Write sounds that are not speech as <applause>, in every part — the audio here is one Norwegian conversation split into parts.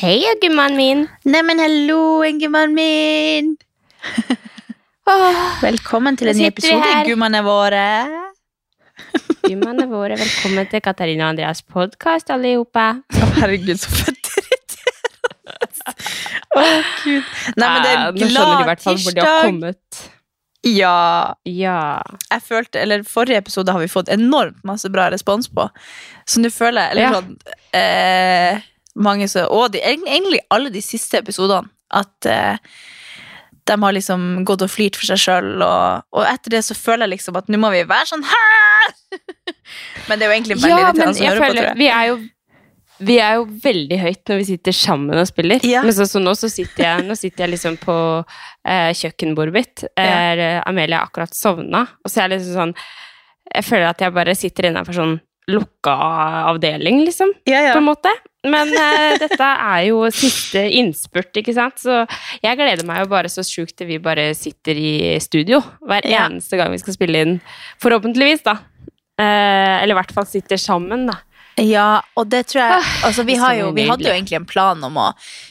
Hei, Eggemannen min. Neimen, hallo, Eggemannen min! <laughs> Velkommen til en ny episode, gummene våre. gummaene våre, velkommen til Katarina og Andreas podkast, alle sammen. Å, herregud, så fett. Å, gud. Nei, men det er Nå skjønner du i glad hvert fall hvor de har tirsdag. kommet. Ja, Ja. jeg følte, eller forrige episode har vi fått enormt masse bra respons på. Så nå føler jeg, eller Ja. sånn, eh, mange så, og de, egentlig alle de siste episodene, at eh, de har liksom gått og flirt for seg selv, og, og etter det så føler jeg liksom at nå må vi være sånn her! <laughs> men det er jo egentlig veldig ja, irriterende å høre på, tror jeg. vi er jo vi er jo veldig høyt når vi sitter sammen og spiller. Ja. Men så, så nå så sitter jeg, nå sitter jeg liksom på eh, kjøkkenbordet mitt. Er, ja. Amelia har akkurat sovna, og så er jeg liksom sånn Jeg føler at jeg bare sitter innenfor sånn lukka avdeling, liksom. Ja. på en måte. Men uh, dette er jo siste innspurt, ikke sant? Så jeg gleder meg jo bare så sjukt til vi bare sitter i studio hver Ja. eneste gang vi skal spille inn. Forhåpentligvis, da. Uh, eller i hvert fall sitter sammen, da. Ja, og det tror jeg altså, vi, har jo, vi hadde jo egentlig en plan om å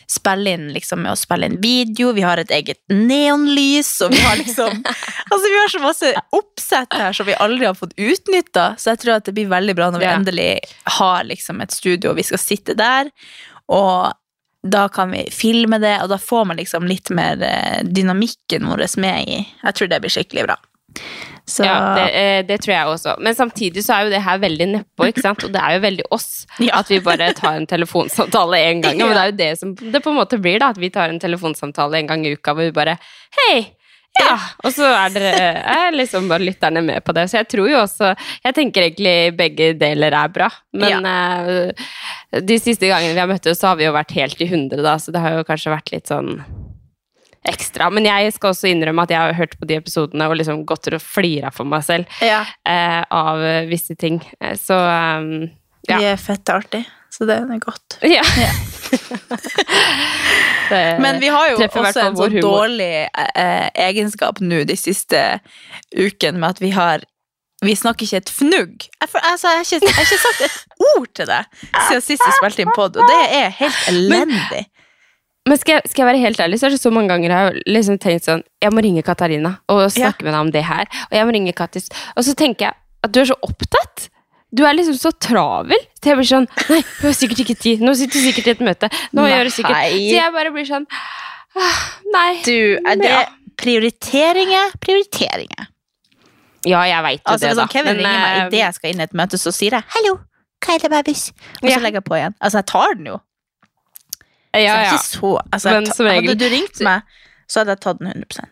spille inn liksom, med å spille inn video. Vi har et eget neonlys, og vi har liksom <laughs> Altså, vi har så masse oppsett her som vi aldri har fått utnytta. Så jeg tror at det blir veldig bra når vi endelig har liksom, et studio, og vi skal sitte der. Og da kan vi filme det, og da får man liksom litt mer eh, dynamikken vår med i. Jeg tror det blir skikkelig bra. Så Ja, det, eh, det tror jeg også. Men samtidig så er jo det her veldig nedpå, ikke sant? Og det er jo veldig oss <laughs> Ja. at vi bare tar en telefonsamtale en gang. Men det er jo det som det på en måte blir, da. At vi tar en telefonsamtale en gang i uka hvor vi bare Hei! Ja! Og så er dere er liksom bare lytterne med på det. Så jeg tror jo også Jeg tenker egentlig begge deler er bra. Men eh, de siste gangene vi har møttes, så har vi jo vært helt i hundre, da. Så det har jo kanskje vært litt sånn ekstra. Men jeg skal også innrømme at jeg har hørt på de episodene og liksom gått og flira for meg selv ja, eh, av eh, visse ting. Eh, Så um, ja. vi er fett artig, så det er godt. <laughs> ja. <laughs> det, Men vi har jo også en sånn dårlig eh, egenskap nå de siste ukene med at vi har vi snakker ikke et fnugg. Jeg, altså, jeg, har ikke, jeg har ikke sagt et ord til deg siden sist vi spilte inn pod, og det er helt elendig. Men skal jeg, skal jeg være helt ærlig, så er det så mange ganger jeg har liksom tenkt sånn Jeg må ringe Katarina og snakke med deg om det her. Og jeg må ringe Kattis. Og så tenker jeg at du er så opptatt. Du er liksom så travel. Så jeg blir sånn Nei, hun har sikkert ikke tid. Nå sitter hun sikkert i et møte. Nå Nei. gjør hun sikkert Så jeg bare blir sånn «Ah, Nei. Du, er det Ja. prioriteringer? Prioriteringer. Ja, jeg veit jo Altså, det, da. Sånn, Kevin Men, ringer meg eh, idet jeg skal inn i et møte, så sier jeg 'hallo, hva er det, babys?' Og så Ja. legger jeg på igjen. Altså, jeg tar den jo. Ja, ja. så, altså, Men ta- Hadde du ringt meg, så hadde jeg tatt den 100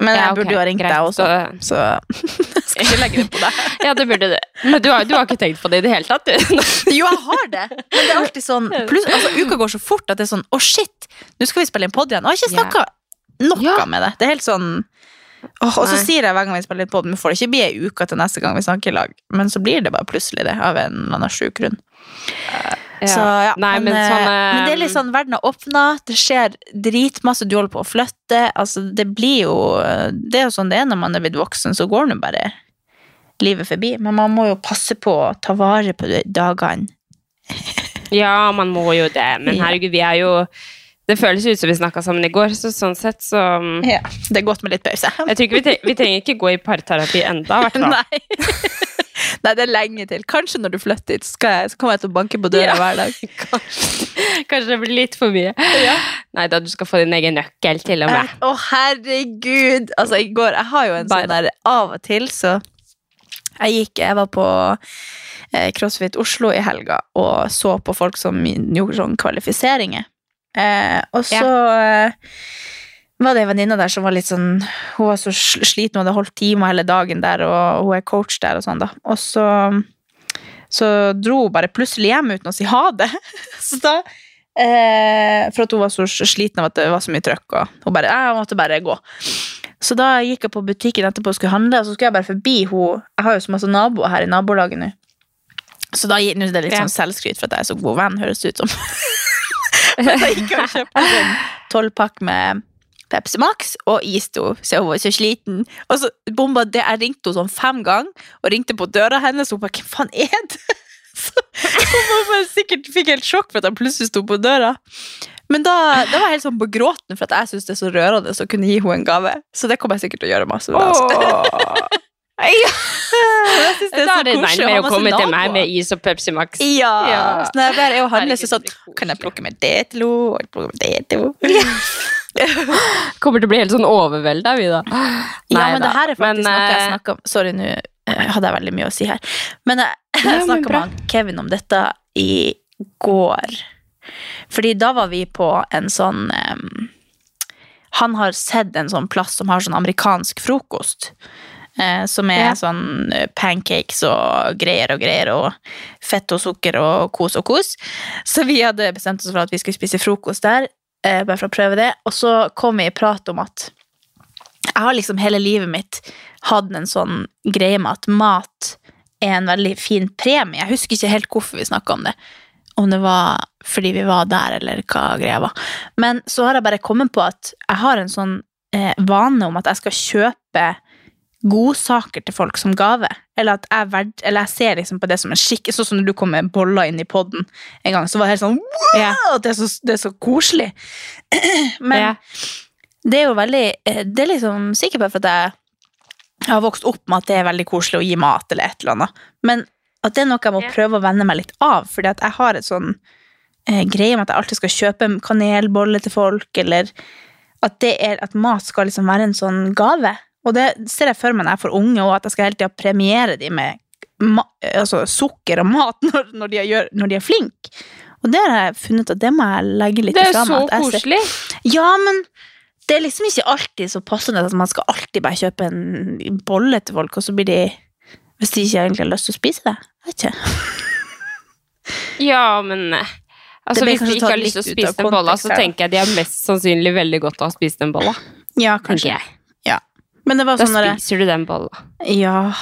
Men jeg Ja, ok, burde jo ha ringt greit, deg også, så- <laughs> jeg skal ikke legge det på deg. <laughs> ja, det burde du. Men du har, du har ikke tenkt på det i det hele tatt, du? <laughs> Jo, jeg har det. Men det er alltid sånn plus, altså, Uka går så fort at det er sånn Å, shit! Nå skal vi spille inn pod igjen. Og jeg har ikke snakka yeah. noe med det. Det er helt sånn Oh, Og så sier jeg hver gang vi spiller inn pod, men får det ikke bli ei uke til neste gang vi snakker i lag. Men så blir det bare plutselig det, av en eller annen sjuk grunn. Så, ja, Nei, men, men, sånn men det er litt sånn, verden har åpna, det skjer dritmasse, du holder på å flytte. Altså, det blir jo Det er jo sånn det er når man er blitt voksen, så går nå bare livet forbi. Men man må jo passe på å ta vare på dagene. <laughs> Ja, man må jo det. Men herregud, vi er jo Det føles ut som vi snakka sammen i går, så sånn sett så Ja, det er godt med litt pause. Jeg tror ikke vi, tre vi trenger ikke gå i parterapi enda, i hvert fall. <laughs> <laughs> Nei. Det er lenge til. Kanskje når du flytter hit, jeg, så kommer jeg til å banke på døra Ja. hver dag. <laughs> Kanskje, kanskje det blir litt for mye. Nei da, du skal få din egen nøkkel, til og med. Å, herregud! Altså, i går Jeg har jo en Bare. sånn der av og til, så Jeg gikk Jeg var på eh, CrossFit Oslo i helga og så på folk som gjorde sånn kvalifiseringer. Eh, og så eh, var det en venninne der som var litt sånn Hun var så sliten, hun hadde holdt timer hele dagen der, og hun er coach der og sånn, da. Og så så dro hun bare plutselig hjem uten å si ha det. <laughs> Så da eh, For at hun var så sliten av at det var så mye trøkk, og hun bare Jeg måtte bare gå. Så da gikk jeg på butikken etterpå og skulle handle, og så skulle jeg bare forbi hun Jeg har jo så masse naboer her i nabolaget nå. Så da nå er det litt sånn selvskryt for at jeg er så god venn, høres det ut som. <laughs> Men da gikk jeg og kjøpte en tolvpakk med Pepsi Max og isto, så hun var så sliten. Og så bomba det, Jeg ringte henne sånn fem ganger, og ringte på døra hennes, og hun bare 'Hvem faen er det?' <laughs> Så Hun bare sikkert fikk helt sjokk for at han plutselig sto på døra. Men da, da var jeg helt sånn på gråten for at jeg syns det er så rørende å kunne gi henne en gave. Så det kommer jeg sikkert til å gjøre masse. med, Altså. <laughs> Ja. Jeg synes det er Da så er det koselig nærmere å komme til meg med is og Pepsi Max. Ja. Ja. Så når jeg bare er og handler, så sånn Kan jeg plukke med det til henne? og plukke med det til henne? <laughs> <laughs> Kommer til å bli helt sånn overvelda, vi da. Ja, men da. det her er faktisk Men, noe jeg eh, snakka om Sorry, nå eh, hadde jeg veldig mye å si her. Men <laughs> jeg, Ja, jeg snakka med Kevin om dette i går. Fordi da var vi på en sånn um, Han har sett en sånn plass som har sånn amerikansk frokost. Eh, som er Ja. sånn eh, pancakes og greier og greier, og fett og sukker og kos og kos. Så vi hadde bestemt oss for at vi skulle spise frokost der, eh, bare for å prøve det. Og så kom vi i prat om at jeg har liksom hele livet mitt hatt en sånn greie med at mat er en veldig fin premie. Jeg husker ikke helt hvorfor vi snakka om det. Om det var fordi vi var der, eller hva greia var. Men så har jeg bare kommet på at jeg har en sånn eh, vane om at jeg skal kjøpe godsaker til folk som gave. Eller at jeg, verd, eller jeg ser liksom på det som en skikk. Sånn som når du kom med boller inn i podden en gang, så var det helt sånn wow, Ja. det, er så, det er så koselig. <clears throat> Men Ja. det er jo veldig eh, Det er liksom sikkert bare for at jeg jeg har vokst opp med at det er veldig koselig å gi mat eller et eller annet. Men at det er noe jeg må prøve å venne meg litt av. Fordi at jeg har et sånn eh, greie med at jeg alltid skal kjøpe kanelbolle til folk, eller at, det er, at mat skal liksom være en sånn gave. Og det ser jeg for meg når jeg får unge, og at jeg skal hele tida premiere dem med altså sukker og mat <laughs> når, når, de gjør, når de er flinke. Og det har jeg funnet at det må jeg legge litt Det er så meg. at jeg ser- koselig. ja, men det er liksom ikke alltid så passende at man skal alltid bare kjøpe en bolle til folk, og så blir de Hvis de ikke egentlig har lyst til å spise det. Jeg vet ikke. <laughs> Ja, men eh, Altså, Hvis de ikke har lyst til å spise den bolla, så tenker jeg de har mest sannsynlig veldig godt av å spise den bolla. Ja, kanskje. Men det var Da sånn jeg, spiser du den bolla. Ja,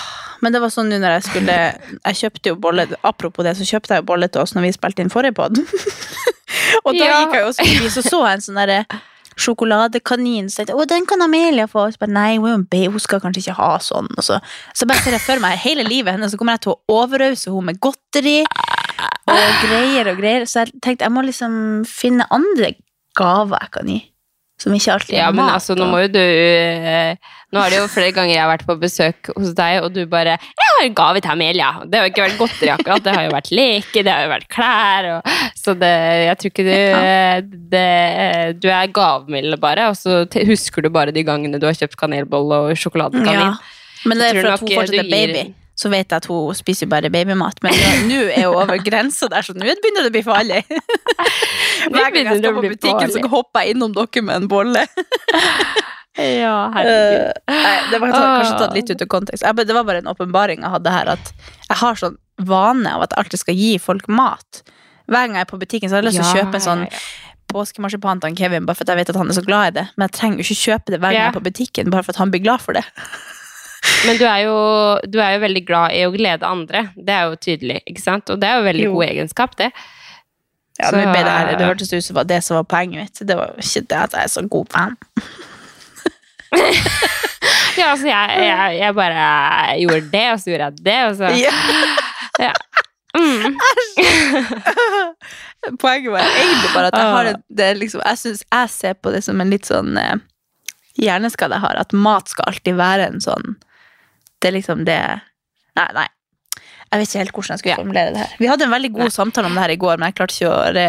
men det var sånn nå når jeg skulle Jeg kjøpte jo bolle Apropos det, så kjøpte jeg jo bolle til oss når vi spilte inn forrige pod. <laughs> og da Ja. gikk jeg jo forbi, så så jeg en sånn derre sjokoladekanin. Så tenkte jeg, å, den kan Amelia få. Så bare, nei, hun, hun skal kanskje ikke ha sånn. Og så, så bare ser jeg for meg hele livet hennes, så kommer jeg til å overrause henne med godteri og greier og greier. Så jeg tenkte jeg må liksom finne andre gaver jeg kan gi. Som ikke alltid Ja, men altså, nå må jo du eh, Nå er det jo flere ganger jeg har vært på besøk hos deg, og du bare 'Jeg har en gave til Amelia.' Det har jo ikke vært godteri akkurat, det har jo vært leker, det har jo vært klær, og Så det Jeg tror ikke du det, Du er gavmild, bare, og så husker du bare de gangene du har kjøpt kanelbolle og sjokoladekanin. Ja. Men det er for at hun fortsatt er baby. Så vet jeg at hun spiser bare babymat. Men nå- er hun over grensa der, så nå begynner det å bli farlig. <laughs> Hver gang jeg skal på butikken, så hopper jeg innom dere med en bolle. <laughs> Ja, herregud. Eh, nei, det var kanskje tatt litt ut av kontekst. Det var bare en åpenbaring jeg hadde her, at jeg har sånn vane av at jeg alltid skal gi folk mat. Hver gang jeg er på butikken, så har jeg lyst til å kjøpe en sånn påskemarsipan til Kevin, bare for at jeg vet at han er så glad i det. Men jeg trenger jo ikke kjøpe det hver gang jeg er på butikken, bare for at han blir glad for det. Men du er, jo, du er jo veldig glad i å glede andre. Det er jo tydelig, ikke sant? Og det er jo veldig Jo. god egenskap, det. Ja, Så- det, det hørtes ut som var det som var poenget mitt. Det var ikke det at jeg er så god venn. <laughs> Ja, altså, jeg, jeg, jeg bare gjorde det, og så gjorde jeg det, og så <laughs> <laughs> Ja. mm. Poenget var egentlig bare at jeg har Ah. en, det er liksom, jeg, synes, jeg ser på det som en litt sånn eh, hjerneskade jeg har, at mat skal alltid være en sånn Det er liksom det Nei, nei. Jeg vet ikke helt hvordan jeg skulle formulere det her. Vi hadde en veldig god Nei. samtale om det her i går, men jeg klarte ikke å re,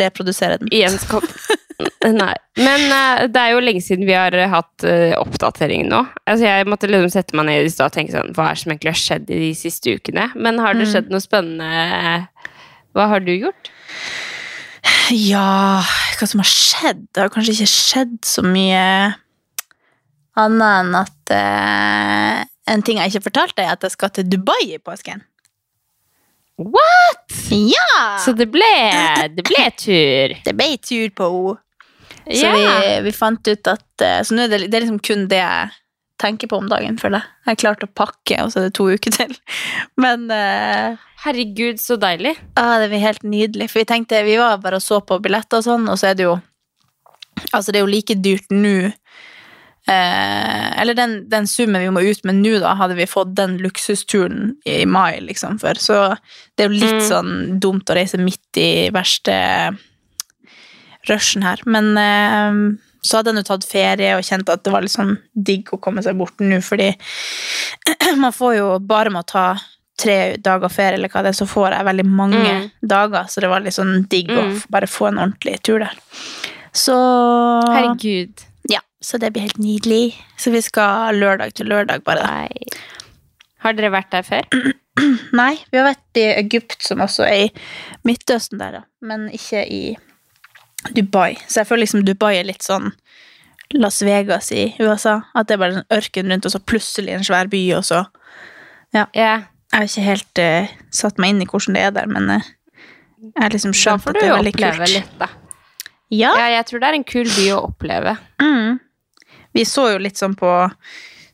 reprodusere den. <laughs> Nei. Men uh, det er jo lenge siden vi har hatt uh, oppdatering nå. Altså, jeg måtte liksom sette meg ned i stad og tenke sånn Hva er det som egentlig har skjedd i de siste ukene? Men har det Mm. skjedd noe spennende? Hva har du gjort? Ja, hva som har skjedd? Det har kanskje ikke skjedd så mye annet enn at eh, en ting jeg ikke fortalte, er at jeg skal til Dubai i påsken. What?! Ja! Så det ble, det ble tur. det ble tur på henne. Så Ja. vi, vi fant ut at eh, Så nå er det, det er liksom kun det jeg tenker på om dagen, føler jeg. Jeg har klart å pakke, og så er det to uker til. <laughs> Men uh, Herregud, så deilig. Ja, det blir helt nydelig. For vi tenkte, vi var bare og så på billetter og sånn, og så er det jo Altså, det er jo like dyrt nå eh, Eller den, den summen vi må ut med nå, da, hadde vi fått den luksusturen i mai, liksom, for. Så det er jo litt Mm. sånn dumt å reise midt i verste rushen her. Men eh, så hadde jeg nå tatt ferie og kjent at det var litt sånn digg å komme seg bort nå, fordi <clears throat> man får jo bare med å ta tre dager ferie, eller hva det er, så får jeg veldig mange Mm. dager, så det var litt sånn digg Mm. å bare få en ordentlig tur der. Så Herregud. Så det blir helt nydelig. Så vi skal lørdag til lørdag, bare. Nei. Har dere vært der før? <clears throat> Nei, vi har vært i Egypt, som også er i Midtøsten der, da. Men ikke i Dubai. Så jeg føler liksom Dubai er litt sånn Las Vegas i USA. At det er bare en ørken rundt, og så plutselig en svær by, og så Ja. Jeg har ikke helt uh, satt meg inn i hvordan det er der, men uh, jeg har liksom skjønt at det er veldig kult. Da jo du oppleve litt, da. Ja. Ja, jeg tror det er en kul by å oppleve. Mm. Vi så jo litt sånn på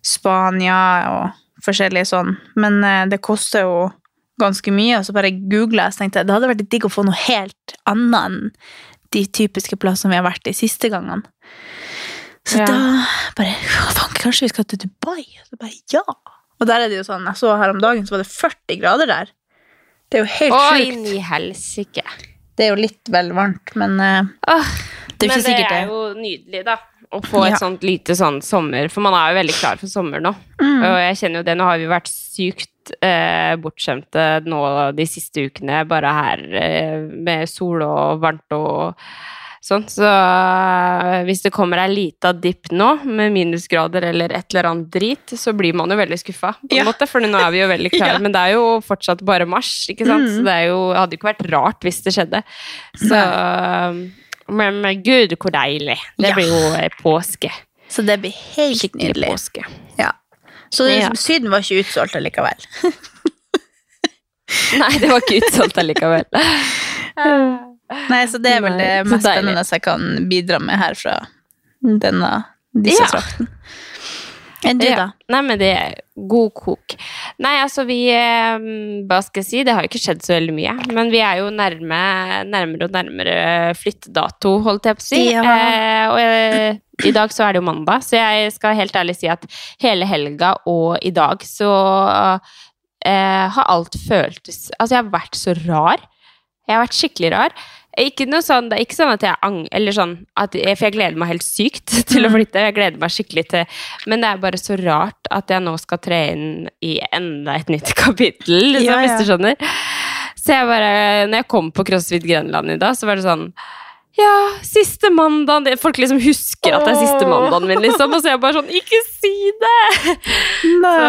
Spania og forskjellige sånn, men eh, det koster jo ganske mye, og så bare googla jeg, så tenkte det hadde vært digg å få noe helt annet enn de typiske plassene vi har vært i siste gangene. Så Ja. da bare Faen, kanskje vi skal til Dubai? Og så bare ja! Og der er det jo sånn, jeg så her om dagen, så var det 40 grader der. Det er jo helt Å, sjukt. inn i helsike. Det er jo litt vel varmt, men uh, det er jo Men ikke sikkert det det. er jo nydelig, da. Å få et Ja. sånt lite sånn sommer For man er jo veldig klar for sommer nå. Mm. Og jeg kjenner jo det, nå har vi vært sykt eh, bortskjemte nå de siste ukene, bare her eh, med sol og varmt og sånn. Så eh, hvis det kommer ei lita dipp nå, med minusgrader eller et eller annet drit, så blir man jo veldig skuffa, på en Ja. måte, for nå er vi jo veldig <laughs> klare. Ja. Men det er jo fortsatt bare mars, ikke sant? Mm. Så det jo, hadde jo ikke vært rart hvis det skjedde. Så men, men gud, hvor deilig. Det Ja. blir jo eh, påske. Så det blir helt Skikkelig nydelig. påske. Ja. Så Ja. Syden var ikke utsolgt allikevel. <laughs> Nei, det var ikke utsolgt allikevel. <laughs> Nei, så det er vel det mest spennende jeg kan bidra med her fra denne, disse Ja. trakten. Enn du, Ja. da? Nei, men det er god kok. Nei, altså vi eh, Hva skal jeg si? Det har jo ikke skjedd så veldig mye. Men vi er jo nærme, nærmere og nærmere flyttedato, holdt jeg på å si. Ja. Eh, og jeg, i dag så er det jo mandag, så jeg skal helt ærlig si at hele helga og i dag så eh, har alt føltes Altså, jeg har vært så rar. Jeg har vært skikkelig rar. Ikke noe sånn, det er ikke sånn at jeg ang... Eller sånn at jeg, For jeg gleder meg helt sykt <laughs> til å Mm. flytte. Jeg gleder meg skikkelig til Men det er bare så rart at jeg nå skal tre inn i enda et nytt <laughs> kapittel, liksom, Ja, ja. hvis du skjønner. Så jeg bare Når jeg kom på CrossFit Grenland i dag, så var det sånn ja, siste mandagen Folk liksom husker at det er siste mandagen min, liksom. Og så er jeg bare sånn Ikke si det! Så,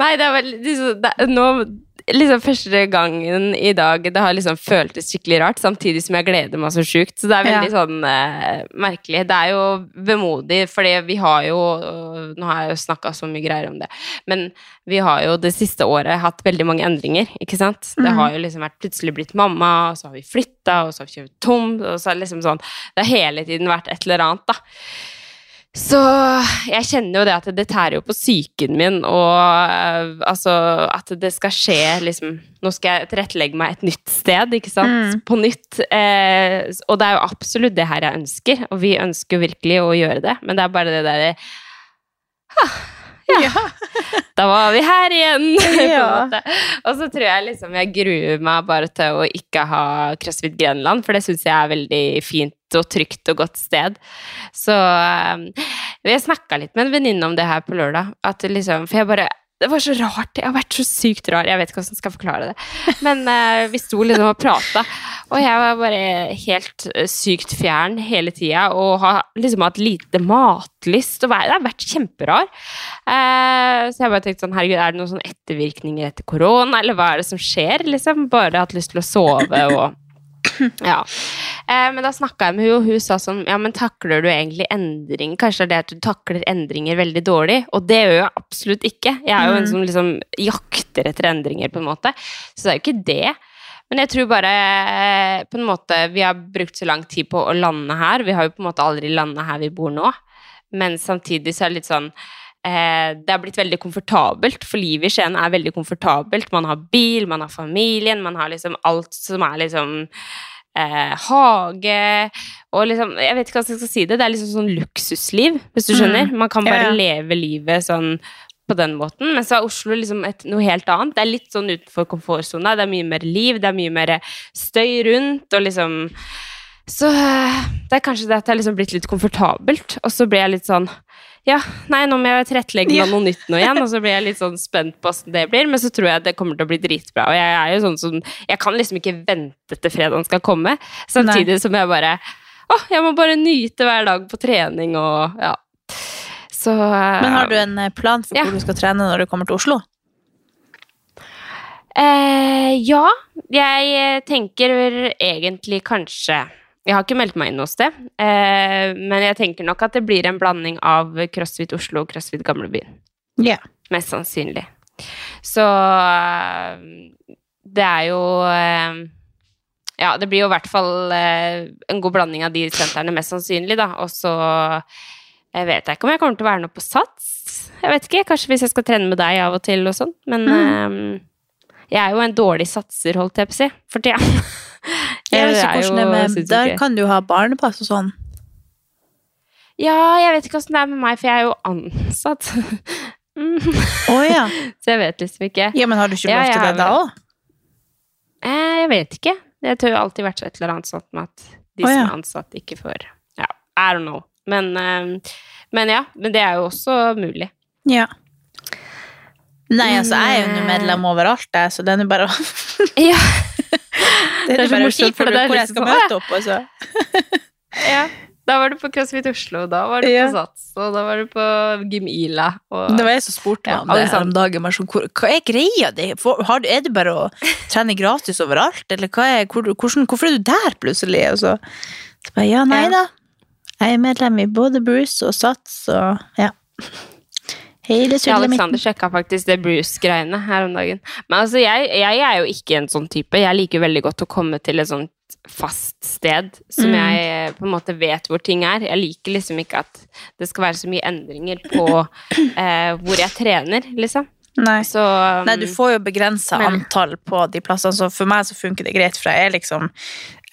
nei, det er vel liksom, det, nå, liksom første gangen i dag det har liksom føltes skikkelig rart, samtidig som jeg gleder meg så sjukt. Så det er veldig sånn eh, merkelig. Det er jo vemodig, fordi vi har jo Nå har jeg jo snakka så mye greier om det, men vi har jo det siste året hatt veldig mange endringer, ikke sant? Det Mhm. har jo liksom vært plutselig blitt mamma, og så har vi flytta, og så har vi kjøpt tom, og så er det liksom sånn Det har hele tiden vært et eller annet, da. Så jeg kjenner jo det at det tærer jo på psyken min, og uh, altså at det skal skje liksom Nå skal jeg tilrettelegge meg et nytt sted, ikke sant? Mm. På nytt. Uh, og det er jo absolutt det her jeg ønsker, og vi ønsker jo virkelig å gjøre det, men det er bare det derre Ja. <laughs> Da var vi her igjen! <laughs> Ja. Og så tror jeg liksom jeg gruer meg bare til å ikke ha CrossFit Grenland, for det syns jeg er veldig fint og trygt og godt sted. Så um, vi snakka litt med en venninne om det her på lørdag. At liksom, for jeg bare det var så rart. Jeg har vært så sykt rar. Jeg vet ikke hvordan jeg skal forklare det. Men uh, vi sto liksom og prata, og jeg var bare helt eh, sykt fjern hele tida. Og har liksom hatt lite matlyst. Og det har vært kjemperar. Uh, så jeg bare tenkte sånn, herregud, er det noen sånn ettervirkninger etter korona, eller hva er det som skjer? Liksom bare hatt lyst til å sove og <laughs> ja. Eh, men da snakka jeg med henne, og hun sa sånn Ja, men takler du egentlig endring? Kanskje det er det at du takler endringer veldig dårlig? Og det gjør jeg absolutt ikke. Jeg er jo en Mm. som liksom jakter etter endringer, på en måte. Så det er jo ikke det. Men jeg tror bare eh, på en måte Vi har brukt så lang tid på å lande her. Vi har jo på en måte aldri landa her vi bor nå. Men samtidig så er det litt sånn det har blitt veldig komfortabelt, for livet i Skien er veldig komfortabelt. Man har bil, man har familien, man har liksom alt som er liksom eh, hage og liksom Jeg vet ikke hva jeg skal si det. Det er liksom sånn luksusliv, hvis du Mm. skjønner. Man kan bare Ja, ja. leve livet sånn på den måten. Men så er Oslo liksom et, noe helt annet. Det er litt sånn utenfor komfortsona. Det er mye mer liv, det er mye mer støy rundt, og liksom Så eh, det er kanskje det at det har liksom blitt litt komfortabelt, og så blir jeg litt sånn ja, nei, nå må jeg tilrettelegge med noe nytt nå igjen, og så blir jeg litt sånn spent på åssen det blir, men så tror jeg det kommer til å bli dritbra. Og jeg er jo sånn som Jeg kan liksom ikke vente til fredagen skal komme, samtidig som jeg bare Å, jeg må bare nyte hver dag på trening og ja. Så Men har du en eh, plan for Ja. hvor du skal trene når du kommer til Oslo? Eh, ja, jeg eh, tenker egentlig kanskje Jeg har ikke meldt meg inn noe sted, eh, men jeg tenker nok at det blir en blanding av CrossFit Oslo og CrossFit Gamlebyen. Ja. Mest sannsynlig. Så eh, det er jo eh, Ja, det blir jo i hvert fall en god blanding av de sentrene, mest sannsynlig, da. Og så jeg vet ikke om jeg kommer til å være noe på Sats. Jeg vet ikke, Kanskje hvis jeg skal trene med deg av og til og sånn. Men eh, jeg er jo en dårlig satser, holdt jeg på å si, for tida. <laughs> Jeg vet ikke hvordan det er med Der kan du ha barnepass og sånn. Ja, jeg vet ikke åssen det er med meg, for jeg er jo ansatt. <laughs> Mm. Oh, ja. <laughs> Så jeg vet liksom ikke. ja. Men har du ikke lov til det da òg? Eh, jeg vet ikke. Det har alltid vært et eller annet sånt med at de Å, som er ansatt, ikke får Ja, I don't know. Men, eh, men ja, men det er jo også mulig. Ja. Nei, altså, jeg er jo eh, medlem overalt, jeg, så den er bare å <laughs> Ja. Det er er så morsomt, for det er hvor jeg liksom skal sånn, møte opp, altså. <laughs> ja. Da var du på CrossFit Oslo, da var du Ja. på Sats, og da var du på Gym Ila. Og, Det var jeg som spurte meg Ja, det her om dagen. Sånn, hvor, hva er greia di? Er det bare å trene gratis overalt, eller er, hvor, hvordan, hvorfor er du der plutselig? Og så, så bare, ja, nei da. Jeg er medlem i både Bruce og Sats og ja. Ja, Alexander sjekka faktisk det Bruce-greiene her om dagen. Men altså, jeg, jeg er jo ikke en sånn type. Jeg liker veldig godt å komme til et sånt fast sted som Mm. jeg eh, på en måte vet hvor ting er. Jeg liker liksom ikke at det skal være så mye endringer på <clears throat> eh, hvor jeg trener, liksom. Nei. Så um, Nei, du får jo begrensa antall på de plassene, så for meg så funker det greit, for jeg er liksom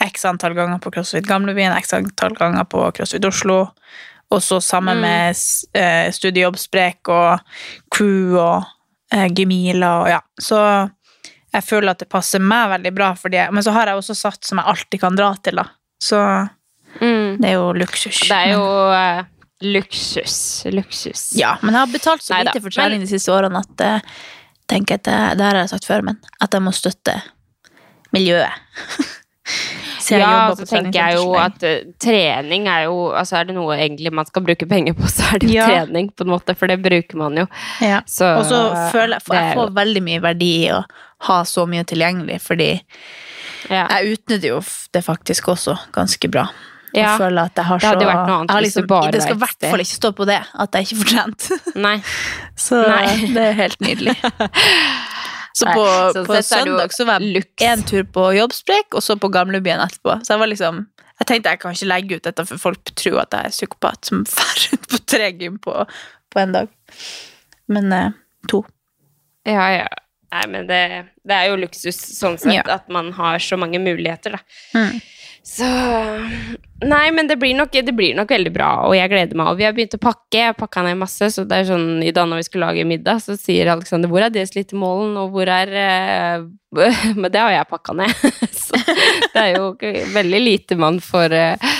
x antall ganger på CrossFit Gamlebyen, x antall ganger på CrossFit Oslo, og så sammen Mm. med eh, Studiejobbsprek og crew og eh, Gemila og ja. Så jeg føler at det passer meg veldig bra, for det. men så har jeg også satt som jeg alltid kan dra til, da. Så mm, det er jo luksus. Det er jo eh, luksus. Luksus. Ja, men jeg har betalt så Neida, lite for trening de siste årene at eh, tenker at det, det her har jeg sagt før, men at jeg må støtte miljøet. <laughs> Så jeg ja, jobber så på tenker jeg jo treningssenter så at eh, trening er jo Altså er det noe egentlig man skal bruke penger på, <laughs> så er det jo Ja. trening, på en måte, for det bruker man jo. ja. Så, Og så føler jeg for jeg får veldig mye verdi i å ha så mye tilgjengelig, fordi ja. jeg utnytter jo det faktisk også ganske bra. Ja. Jeg føler at jeg har Det hadde vært noe annet har hvis liksom, bare Det skal i hvert fall ikke stå på det, at jeg ikke får trent. Nei. <laughs> Så Nei. det er helt nydelig. <laughs> Så på, så på søndag så var jeg en tur på jobbsprek, og så på gamlebyen etterpå. Så jeg var liksom Jeg tenkte jeg kan ikke legge ut dette, for folk tror at jeg er psykopat som <laughs> drar rundt på tre gym på, på en dag. Men eh, to. Ja, ja. Nei, men det, det er jo luksus sånn sett Ja. at man har så mange muligheter, da. Mm. Så Nei, men det blir, nok, det blir nok veldig bra, og jeg gleder meg. Og vi har begynt å pakke. Jeg pakka ned masse, så det er sånn i dag når vi skulle lage middag, så sier Alexander 'Hvor er desilitermålen', og hvor er uh... <laughs> Men det har jeg pakka ned. <laughs> så det er jo veldig lite man får uh,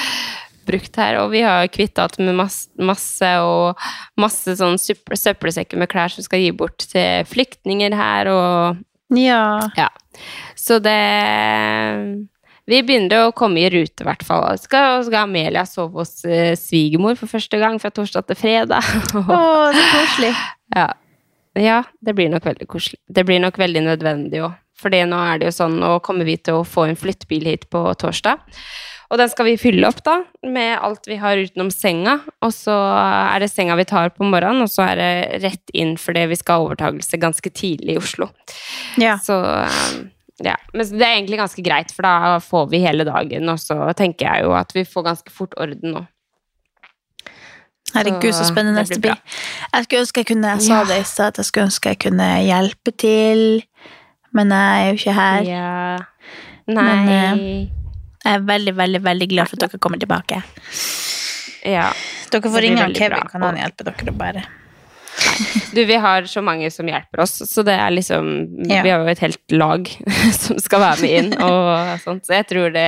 brukt her. Og vi har kvitta oss med masse, masse og masse sånn søppel- søppelsekker med klær som skal gi bort til flyktninger her, og Ja. ja. Så det Vi begynner å komme i rute, i hvert fall. Skal, skal Amelia sove hos eh, svigermor for første gang fra torsdag til fredag. Å, så koselig. <laughs> ja. ja, det blir nok veldig koselig. Det blir nok veldig nødvendig òg. Fordi nå er det jo sånn, nå kommer vi til å få en flyttebil hit på torsdag. Og den skal vi fylle opp da, med alt vi har utenom senga. Og så er det senga vi tar på morgenen, og så er det rett inn fordi vi skal ha overtagelse ganske tidlig i Oslo. Ja. Så um, ja. Men det er egentlig ganske greit, for da får vi hele dagen, og så tenker jeg jo at vi får ganske fort orden nå. Herregud, så spennende det blir. Jeg skulle ønske jeg kunne Jeg sa det i sted, at jeg skulle ønske jeg kunne hjelpe til, men jeg er jo ikke her. Ja. Nei Men, Jeg er veldig, veldig veldig glad for at dere kommer tilbake. Ja. Dere får ringe Kevin, bra. kan han hjelpe dere å bære. Du, vi har så mange som hjelper oss, så det er liksom Ja. Vi har jo et helt lag <laughs> som skal være med inn og sånt, så jeg tror det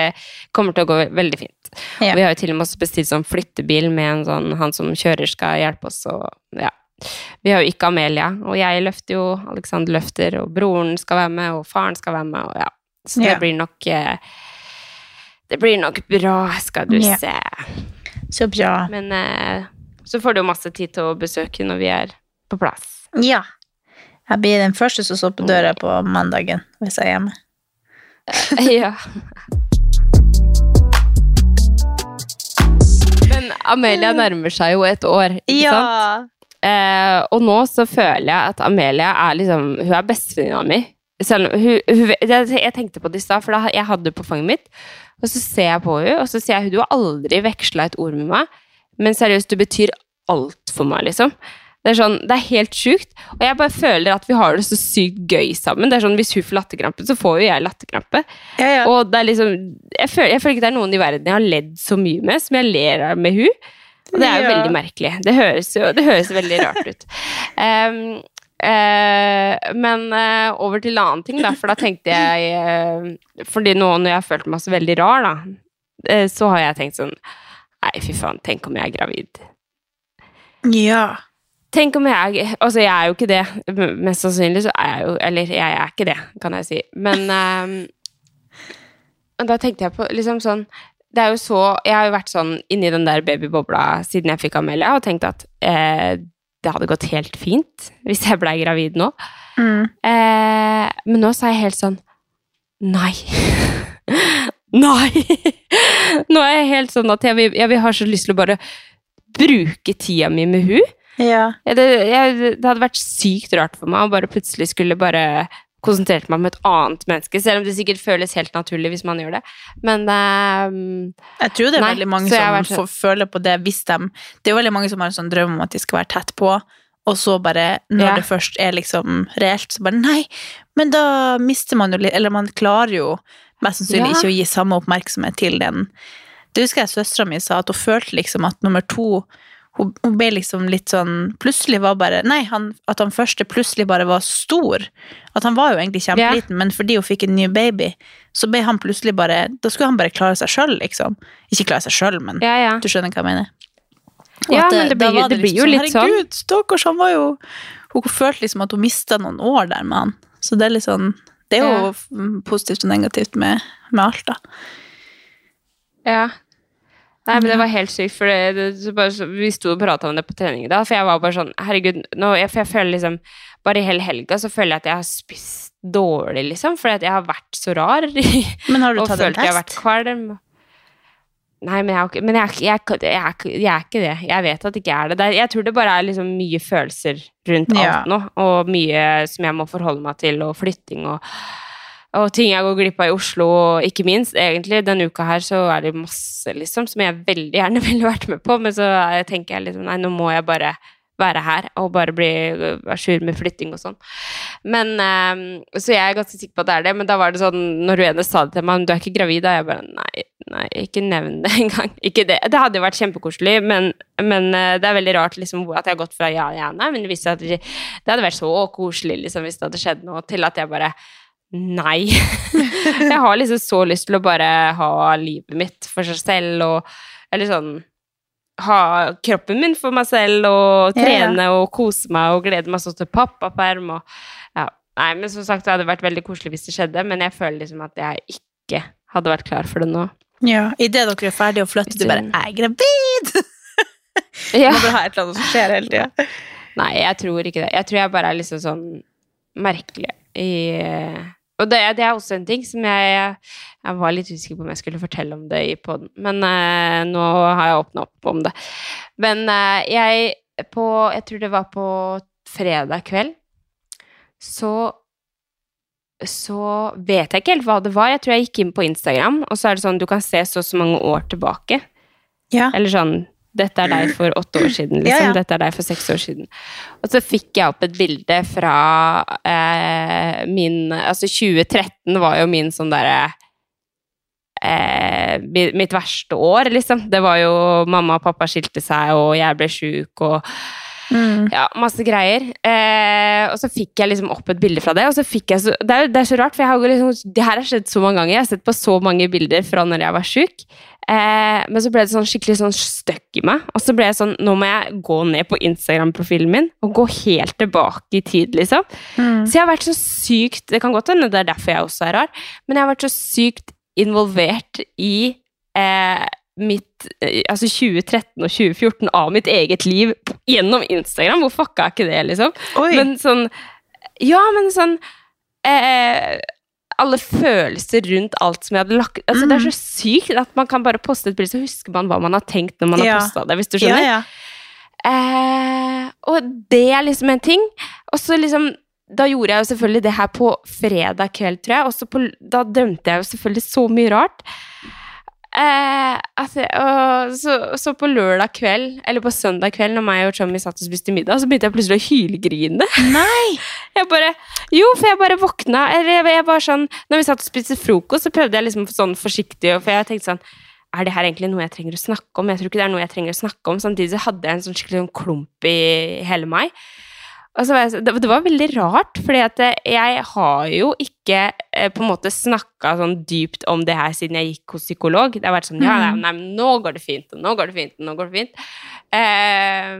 kommer til å gå veldig fint. Ja. Vi har jo til og med også bestilt sånn flyttebil med en sånn Han som kjører, skal hjelpe oss, og ja. Vi har jo ikke Amelia, og jeg løfter jo, Alexander løfter, og broren skal være med, og faren skal være med, og ja. Så det Ja. blir nok eh, Det blir nok bra, skal du se. Så bra. Men eh, så får du jo masse tid til å besøke når vi er på plass. Ja. Jeg blir den første som står på døra på mandagen hvis jeg er hjemme. <laughs> ja. Men Amelia nærmer seg jo et år, ikke sant? Eh, og nå så føler jeg at Amelia er liksom Hun er bestevenninna mi. Selv hun, hun, jeg, tenkte på det i stad, for da, jeg hadde det på fanget mitt. Og så ser jeg på henne, og så sier jeg du har aldri veksla et ord med meg. Men seriøst, du betyr alt for meg, liksom. Det er sånn, det er helt sjukt. Og jeg bare føler at vi har det så sykt gøy sammen. Det er sånn, Hvis hun får latterkrampe, så får jo jeg latterkrampe. Ja, ja. Og det er liksom jeg føler, jeg føler ikke det er noen i verden jeg har ledd så mye med, som jeg ler av med hun. Og det er jo Ja. veldig merkelig. Det høres jo det høres veldig rart ut. <laughs> Um, eh, men eh, over til en annen ting, da. For da tenkte jeg eh, Fordi nå når jeg har følt meg så veldig rar, da, eh, så har jeg tenkt sånn Nei, fy faen, tenk om jeg er gravid. ja. Tenk om jeg Altså, jeg er jo ikke det. Mest sannsynlig så er jeg jo Eller jeg er ikke det, kan jeg si. Men um, da tenkte jeg på liksom sånn Det er jo så Jeg har jo vært sånn inni den der babybobla siden jeg fikk Amelia, og tenkt at eh, det hadde gått helt fint hvis jeg blei gravid nå. Mm. Eh, men nå er jeg helt sånn Nei. <laughs> Nei! Nå er jeg helt sånn at jeg jeg, jeg har så lyst til å bare bruke tida mi med hun. Ja. Det, jeg, det hadde vært sykt rart for meg å bare plutselig skulle bare konsentrert meg om et annet menneske, selv om det sikkert føles helt naturlig hvis man gjør det. Men um, Jeg tror det er Nei, veldig mange som vært får føle på det hvis de Det er veldig mange som har en sånn drøm om at de skal være tett på, og så bare, når Ja. det først er liksom reelt, så bare Nei, men da mister man jo litt Eller man klarer jo mest sannsynlig Ja. ikke å gi samme oppmerksomhet til den. Det husker jeg søstera mi sa, at hun følte liksom at nummer to hun, hun ble liksom litt sånn Plutselig var bare Nei, han, at han første plutselig bare var stor. At han var jo egentlig kjempeliten, men fordi hun fikk en ny baby, så ble han plutselig bare Da skulle han bare klare seg sjøl, liksom. Ikke klare seg sjøl, men ja, ja. du skjønner hva jeg mener? Og Ja, at men det blir- det, det blir jo liksom litt sånn. Herregud, stakkars, han var jo Hun følte liksom at hun mista noen år der med han. Så det er litt sånn Det er jo positivt og negativt med, med alt, da. ja. Nei, men det var helt sykt, for det, det, så bare, vi sto og prata om det på trening i dag, for jeg var bare sånn Herregud, nå, jeg, for jeg føler liksom Bare i hele helga så føler jeg at jeg har spist dårlig, liksom, fordi at jeg har vært så rar. <laughs> Men har du og tatt en følt jeg har vært test? kvalm. Nei, men, jeg, men jeg, jeg, jeg, er ikke- det. Jeg vet at det ikke er det. jeg tror det bare er liksom mye følelser rundt Ja. alt nå, og mye som jeg må forholde meg til, og flytting og, og ting jeg går glipp av i Oslo, og ikke minst, egentlig, denne uka her så er det masse, liksom, som jeg veldig gjerne <laughs> ville vært med på, men så er- tenker jeg liksom, nei, nå må jeg bare være her, og bare bli à jour med flytting og sånn. Men, eh, så jeg er ganske sikker på at det er det, men da var det sånn, når du ene sa det til meg, du er ikke gravid, da, jeg bare, nei, nei, ikke nevn det <laughs> engang. Ikke det. Det hadde jo vært kjempekoselig, men, men eh, det er veldig rart liksom, at jeg har gått fra ja, ja, nei, men det det hadde vært så koselig liksom, hvis det hadde skjedd noe, til at jeg bare Nei. <laughs> jeg har liksom så lyst til å bare ha livet mitt for seg selv, og eller sånn Ha kroppen min for meg selv, og Ja, ja. trene og kose meg og glede meg sånn til pappaperm og ja. Nei, men som sagt, det hadde vært veldig koselig hvis det skjedde, men jeg føler liksom at jeg ikke hadde vært klar for det nå. Ja. Idet dere er ferdige å flytte, du bare 'Jeg er gravid!' <laughs> Ja. Må bare ha et eller annet som skjer hele tida. Nei, jeg tror ikke det. Jeg tror jeg bare er liksom sånn merkelig i Og det, det er også en ting som jeg Jeg var litt usikker på om jeg skulle fortelle om det i poden, men eh, nå har jeg åpna opp om det. Men eh, jeg på Jeg tror det var på fredag kveld, så så vet jeg ikke helt hva det var. Jeg tror jeg gikk inn på Instagram, og så er det sånn du kan se så og så mange år tilbake. Ja. Eller sånn Dette er deg for åtte år siden, liksom. Ja, ja. Dette er deg for seks år siden. Og så fikk jeg opp et bilde fra eh, min Altså 2013 var jo min sånn derre eh, mitt verste år, liksom. Det var jo mamma og pappa skilte seg, og jeg ble sjuk, og Mm. ja, masse greier. Eh, og så fikk jeg liksom opp et bilde fra det, og så fikk jeg så Det er, det er så rart, for jeg har liksom Det her har skjedd så mange ganger. Jeg har sett på så mange bilder fra når jeg var sjuk. Eh, men så ble det sånn skikkelig sånn støkk i meg. Og så ble jeg sånn Nå må jeg gå ned på Instagram-profilen min og gå helt tilbake i tid, liksom. Mm. Så jeg har vært så sykt Det kan godt hende det er derfor jeg også er rar, men jeg har vært så sykt involvert i eh, mitt eh, Altså 2013 og 2014 av mitt eget liv gjennom Instagram. Hvor fucka er ikke det, liksom? Oi. Men sånn Ja, men sånn eh, Alle følelser rundt alt som jeg hadde lagt altså Det er så sykt at man kan bare poste et bilde, så husker man hva man har tenkt når man har Ja. posta det. Hvis du skjønner? ja. Eh, og det er liksom en ting. Og så liksom Da gjorde jeg jo selvfølgelig det her på fredag kveld, tror jeg. Og da dømte jeg jo selvfølgelig så mye rart. Eh, altså, og så, så på lørdag kveld, eller på søndag kveld, når meg og Tommy satt og spiste middag, så begynte jeg plutselig å hylgrine. Nei! <laughs> Jeg bare, jo, for jeg bare våkna Eller jeg, jeg bare sånn Når vi satt og spiste frokost, så prøvde jeg liksom sånn forsiktig For jeg tenkte sånn Er det her egentlig noe jeg trenger å snakke om? Jeg tror ikke det er noe jeg trenger å snakke om. Samtidig så hadde jeg en sånn skikkelig sånn klump i hele meg. Og så var jeg, så- det, var veldig rart, eh, jeg har jo ikke eh, på en måte snakka sånn dypt om det her siden jeg gikk hos psykolog. Det har vært sånn Ja, Mm. nei, men nå går det fint, og nå går det fint, og nå går det fint. Eh,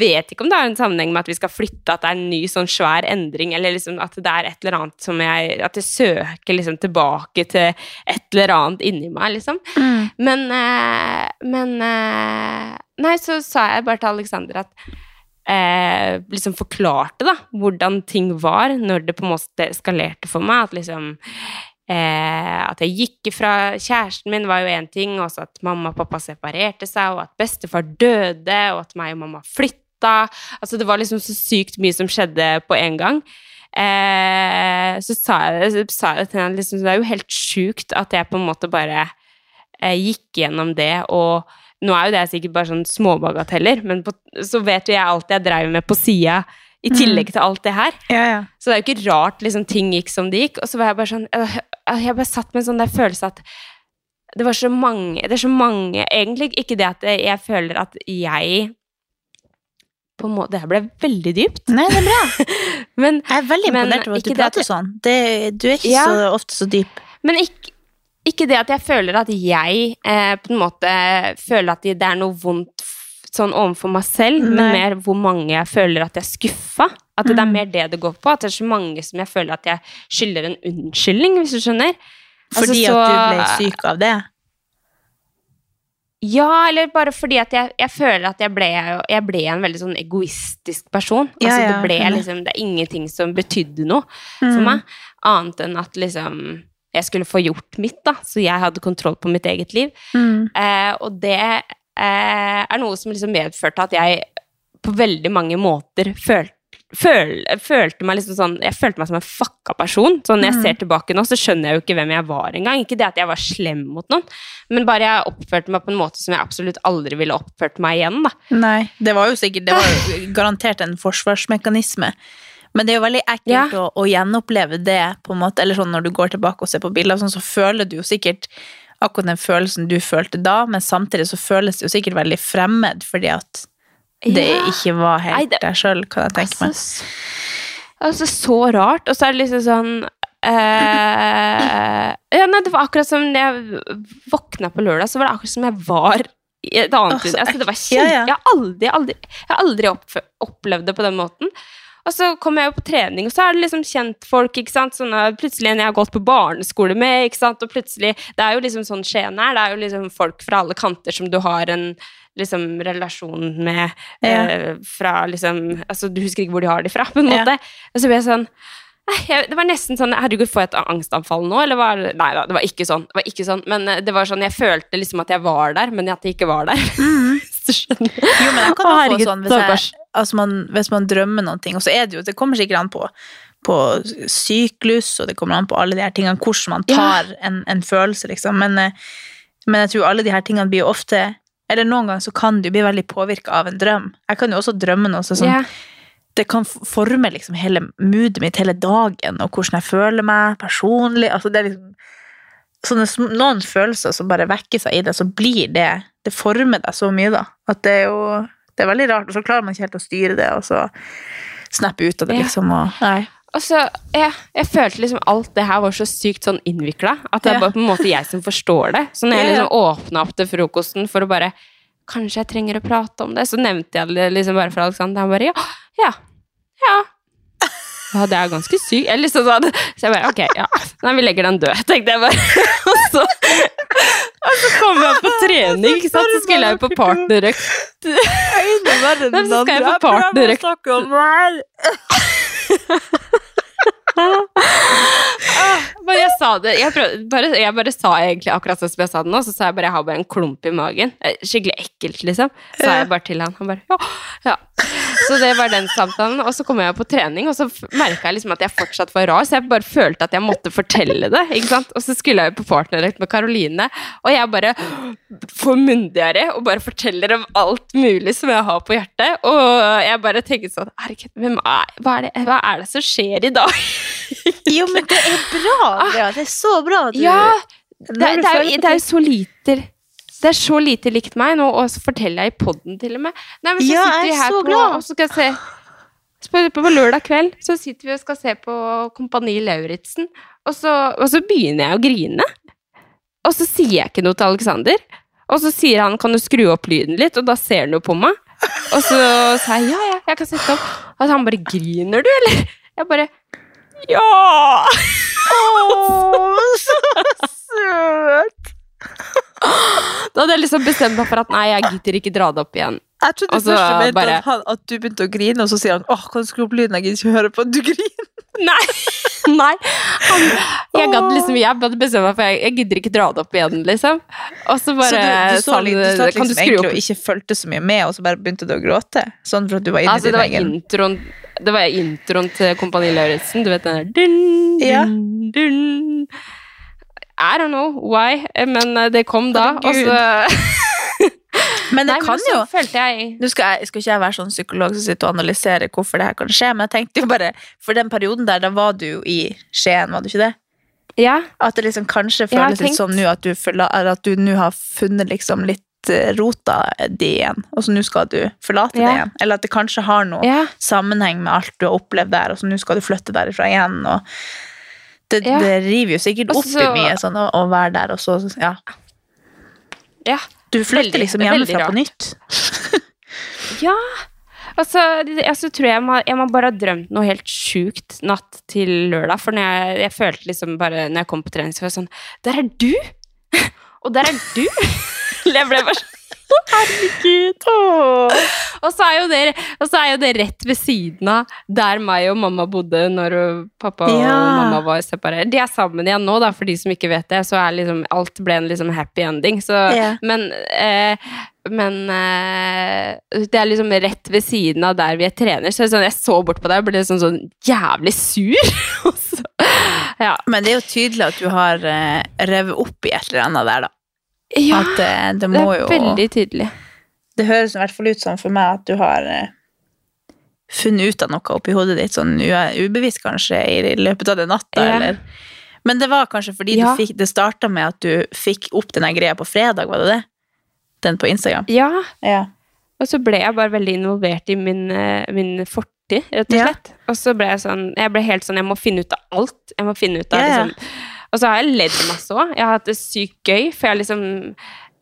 vet ikke om det har en sammenheng med at vi skal flytte, at det er en ny sånn svær endring, eller liksom at det er et eller annet som jeg At jeg søker liksom tilbake til et eller annet inni meg, liksom. Mm. Men, eh, men eh, Nei, så sa jeg bare til Alexander at eh, Liksom forklarte, da, hvordan ting var når det på en måte eskalerte for meg. At liksom eh, At jeg gikk ifra kjæresten min, var jo én ting, og at mamma og pappa separerte seg, og at bestefar døde, og at meg og mamma flytta. Altså, det var liksom så sykt mye som skjedde på en gang. Eh, så sa jeg, det til henne liksom, det er jo helt sjukt at jeg på en måte bare eh, gikk gjennom det, og nå er jo det sikkert bare sånn småbagateller, men på, så vet jo jeg alt jeg dreiv med på sida, i tillegg til alt det her. Ja, ja. Så det er jo ikke rart liksom, ting gikk som det gikk. Og så var jeg bare sånn Jeg bare satt med en sånn der følelse at det var så mange Det er så mange Egentlig ikke det at jeg føler at jeg på en måte Det her ble veldig dypt. Nei, det er bra. <laughs> Men, Jeg er veldig imponert over at du prater sånn. Det, du er ikke Ja. så ofte så dyp. men ikke, ikke det at jeg føler at jeg eh, på en måte føler at det er noe vondt sånn overfor meg selv, men mer hvor mange jeg føler at jeg er skuffa. At det er Mm. mer det det går på. At det er så mange som jeg føler at jeg skylder en unnskyldning, hvis du skjønner. Altså, Fordi så- at du ble syk av det. Ja, eller bare fordi at jeg, jeg føler at jeg ble, jeg ble en veldig sånn egoistisk person. Ja, altså, ja, det, ble liksom, det er ingenting som betydde noe for Mm. meg, annet enn at liksom jeg skulle få gjort mitt, da, så jeg hadde kontroll på mitt eget liv. Mm. Eh, og det eh, er noe som liksom medførte at jeg på veldig mange måter følte Føl, følte meg liksom sånn Jeg følte meg som en fucka person. Så når jeg Mm. ser tilbake nå, så skjønner jeg jo ikke hvem jeg var engang. Ikke det at jeg var slem mot noen, men bare jeg oppførte meg på en måte som jeg absolutt aldri ville oppført meg igjen. da. Nei, det var jo sikkert Det var jo garantert en forsvarsmekanisme. Men det er jo veldig ekkelt Ja. å, å gjenoppleve det, på en måte. Eller sånn når du går tilbake og ser på bilder, sånn, så føler du jo sikkert akkurat den følelsen du følte da, men samtidig så føles det jo sikkert veldig fremmed, fordi at det Ja. ikke var Nei, helt det- deg sjøl, kan jeg tenke meg. Altså, altså, så rart. Og så er det liksom sånn eh, ja, nei, Det var akkurat som jeg våkna på lørdag, så var det akkurat som jeg var i et annet altså, altså, Det var kjent Ja, ja. Jeg har aldri, aldri, jeg har aldri opplevd det på den måten. Og så kommer jeg jo på trening, og så er det liksom kjentfolk. ikke sant? Sånne, plutselig en jeg har gått på barneskole med. ikke sant? Og plutselig, Det er jo liksom sånn Skien er. Det er jo liksom folk fra alle kanter som du har en liksom relasjon med Ja. eh, fra liksom Altså, du husker ikke hvor de har de fra, på en måte. Og så blir jeg sånn Det var nesten sånn Herregud, får jeg et angstanfall nå, eller var Nei da, det var ikke sånn. Det var ikke sånn, Men eh, det var sånn, jeg følte liksom at jeg var der, men at jeg ikke var der. <laughs> Du skjønner. Jo, men jeg kan Å, herregud, sånn hvis, jeg, altså man, hvis man drømmer noen ting, og så er det jo Det kommer sikkert an på, på syklus, og det kommer an på alle de her tingene, hvordan man tar en, en følelse, liksom. Men, eh, men jeg tror alle de her tingene blir jo ofte Eller noen ganger så kan du bli veldig påvirka av en drøm. Jeg kan jo også drømme noe sånn Ja. Det kan forme liksom hele moodet mitt hele dagen, og hvordan jeg føler meg personlig. Altså det er liksom sånne, noen følelser som bare vekker seg i deg, så blir det Det former deg så mye, da. At det er jo Det er veldig rart, og så klarer man ikke helt å styre det, og så snappe ut av det, Ja. liksom, og Nei. Altså, jeg, jeg følte liksom alt det her var så sykt sånn innvikla, at det er bare på en måte jeg som forstår det. Så når jeg liksom åpna opp til frokosten for å bare Kanskje jeg trenger å prate om det, så nevnte jeg det liksom bare for Alexander. Han bare ja, ja, ja. Ja, det er ganske sykt. Jeg liksom sånn, så jeg bare ok, ja. Nei, vi legger den død, tenkte jeg bare. <laughs> Og så, og så kom jeg på trening, ikke sant. Så skulle jeg jo på partnerøkt. Nei, så skal jeg på partnerøkt. Bare <laughs> jeg sa det jeg, prøvde, bare, jeg bare sa egentlig akkurat sånn som jeg sa det nå, så sa jeg bare jeg har bare en klump i magen. Eh, Skikkelig ekkelt, liksom. Sa jeg bare til han. Han bare ja, ja. Så det var den samtalen. Og så kom jeg på trening, og så merka jeg liksom at jeg fortsatt var rar, så jeg bare følte at jeg måtte fortelle det. ikke sant? Og så skulle jeg jo på partnerøkt med Karoline, og jeg bare får munndiaré og bare forteller om alt mulig som jeg har på hjertet. Og jeg bare tenker sånn Herregud, er, hva, er det, hva er det som skjer i dag? <laughs> Jo, men det er bra, Andrea. Det er så bra du Ja, det, det, du det, er, det er jo så lite Det er så lite likt meg nå, og så forteller jeg i poden til og med. Nei, men så Ja, sitter vi er her på, glad. og så skal jeg se på, på lørdag kveld så sitter vi og skal se på Kompani Lauritzen, og, så- og så begynner jeg å grine. Og så sier jeg ikke noe til Alexander. Og så sier han 'kan du skru opp lyden litt', og da ser han jo på meg. Og så sa jeg 'ja, ja, jeg kan sette opp'. Og så han bare 'griner du, eller?' Jeg bare 'ja'. Å, så søt! Da hadde jeg liksom bestemt meg for at nei, jeg gidder ikke dra det opp igjen. Jeg trodde først mente bare- at, han, at du begynte å grine, og så sier han åh, kan du skru opp lyden, jeg gidder ikke høre på at du griner. <laughs> Nei! nei. Han, jeg, gadd liksom, jeg hadde bestemt meg for jeg, jeg gidder ikke dra det opp igjen, liksom. Og så bare så du, du så sånn, litt, du satt kan du liksom egentlig og ikke fulgte så mye med, og så bare begynte du å gråte? Sånn for at du var inne Altså, i din var egen introen Det var introen til Kompani Lauritzen. Du vet den der dun, dun, Ja. dun. I don't know why, men eh, det kom da. Og så <laughs> Men det Nei, kan men jo jeg Nå skal, jeg, skal ikke jeg være sånn psykolog som sitter og analyserer hvorfor det her kan skje, men jeg tenkte jo bare For den perioden der, da var du jo i Skien, var du ikke det? Ja. At det liksom kanskje føles litt sånn nå at du, nå har funnet liksom litt eh, rota di igjen, og så nå skal du forlate det igjen. Eller at det kanskje har noe ja. sammenheng med alt du har opplevd der, og så nå skal du flytte derifra igjen. og det, Ja. det river jo sikkert opp i mye sånn å, å være der, og så ja. ja. Du flytter liksom hjemmefra på nytt. <laughs> Ja. Altså, altså tror jeg, må, jeg må bare ha drømt noe helt sjukt natt til lørdag. For jeg, jeg følte liksom bare Når jeg kom på trening, så var jeg sånn Der er du! <laughs> Og der er du! <laughs> Jeg ble bare sånn Herregud! Og så, det, og så er jo det rett ved siden av der meg og mamma bodde når pappa og Ja. mamma var separert. De er sammen igjen nå, da, for de som ikke vet det. Så liksom, alt ble en liksom happy ending. Så, Ja. Men, eh, men eh, det er liksom rett ved siden av der vi er trener. Så sånn, jeg så bort på deg og ble sånn, sånn jævlig sur. <laughs> Så, ja. Men det er jo tydelig at du har eh, revet opp i et eller annet der, da. Ja, At eh, det det må er jo veldig tydelig. Det høres i hvert fall ut som for meg at du har eh, funnet ut av noe oppi hodet ditt, sånn ubevisst kanskje, i løpet av den natta, Ja. eller Men det var kanskje fordi Ja. fikk, det starta med at du fikk opp den greia på fredag, var det det? Den på Instagram? Ja, Ja. Og så ble jeg bare veldig involvert i min, eh, min fortid, rett og slett. Og så ble jeg sånn Jeg ble helt sånn Jeg må finne ut av alt. Jeg må finne ut av liksom Og så har jeg ledd masse òg. Jeg har hatt det sykt gøy, for jeg har liksom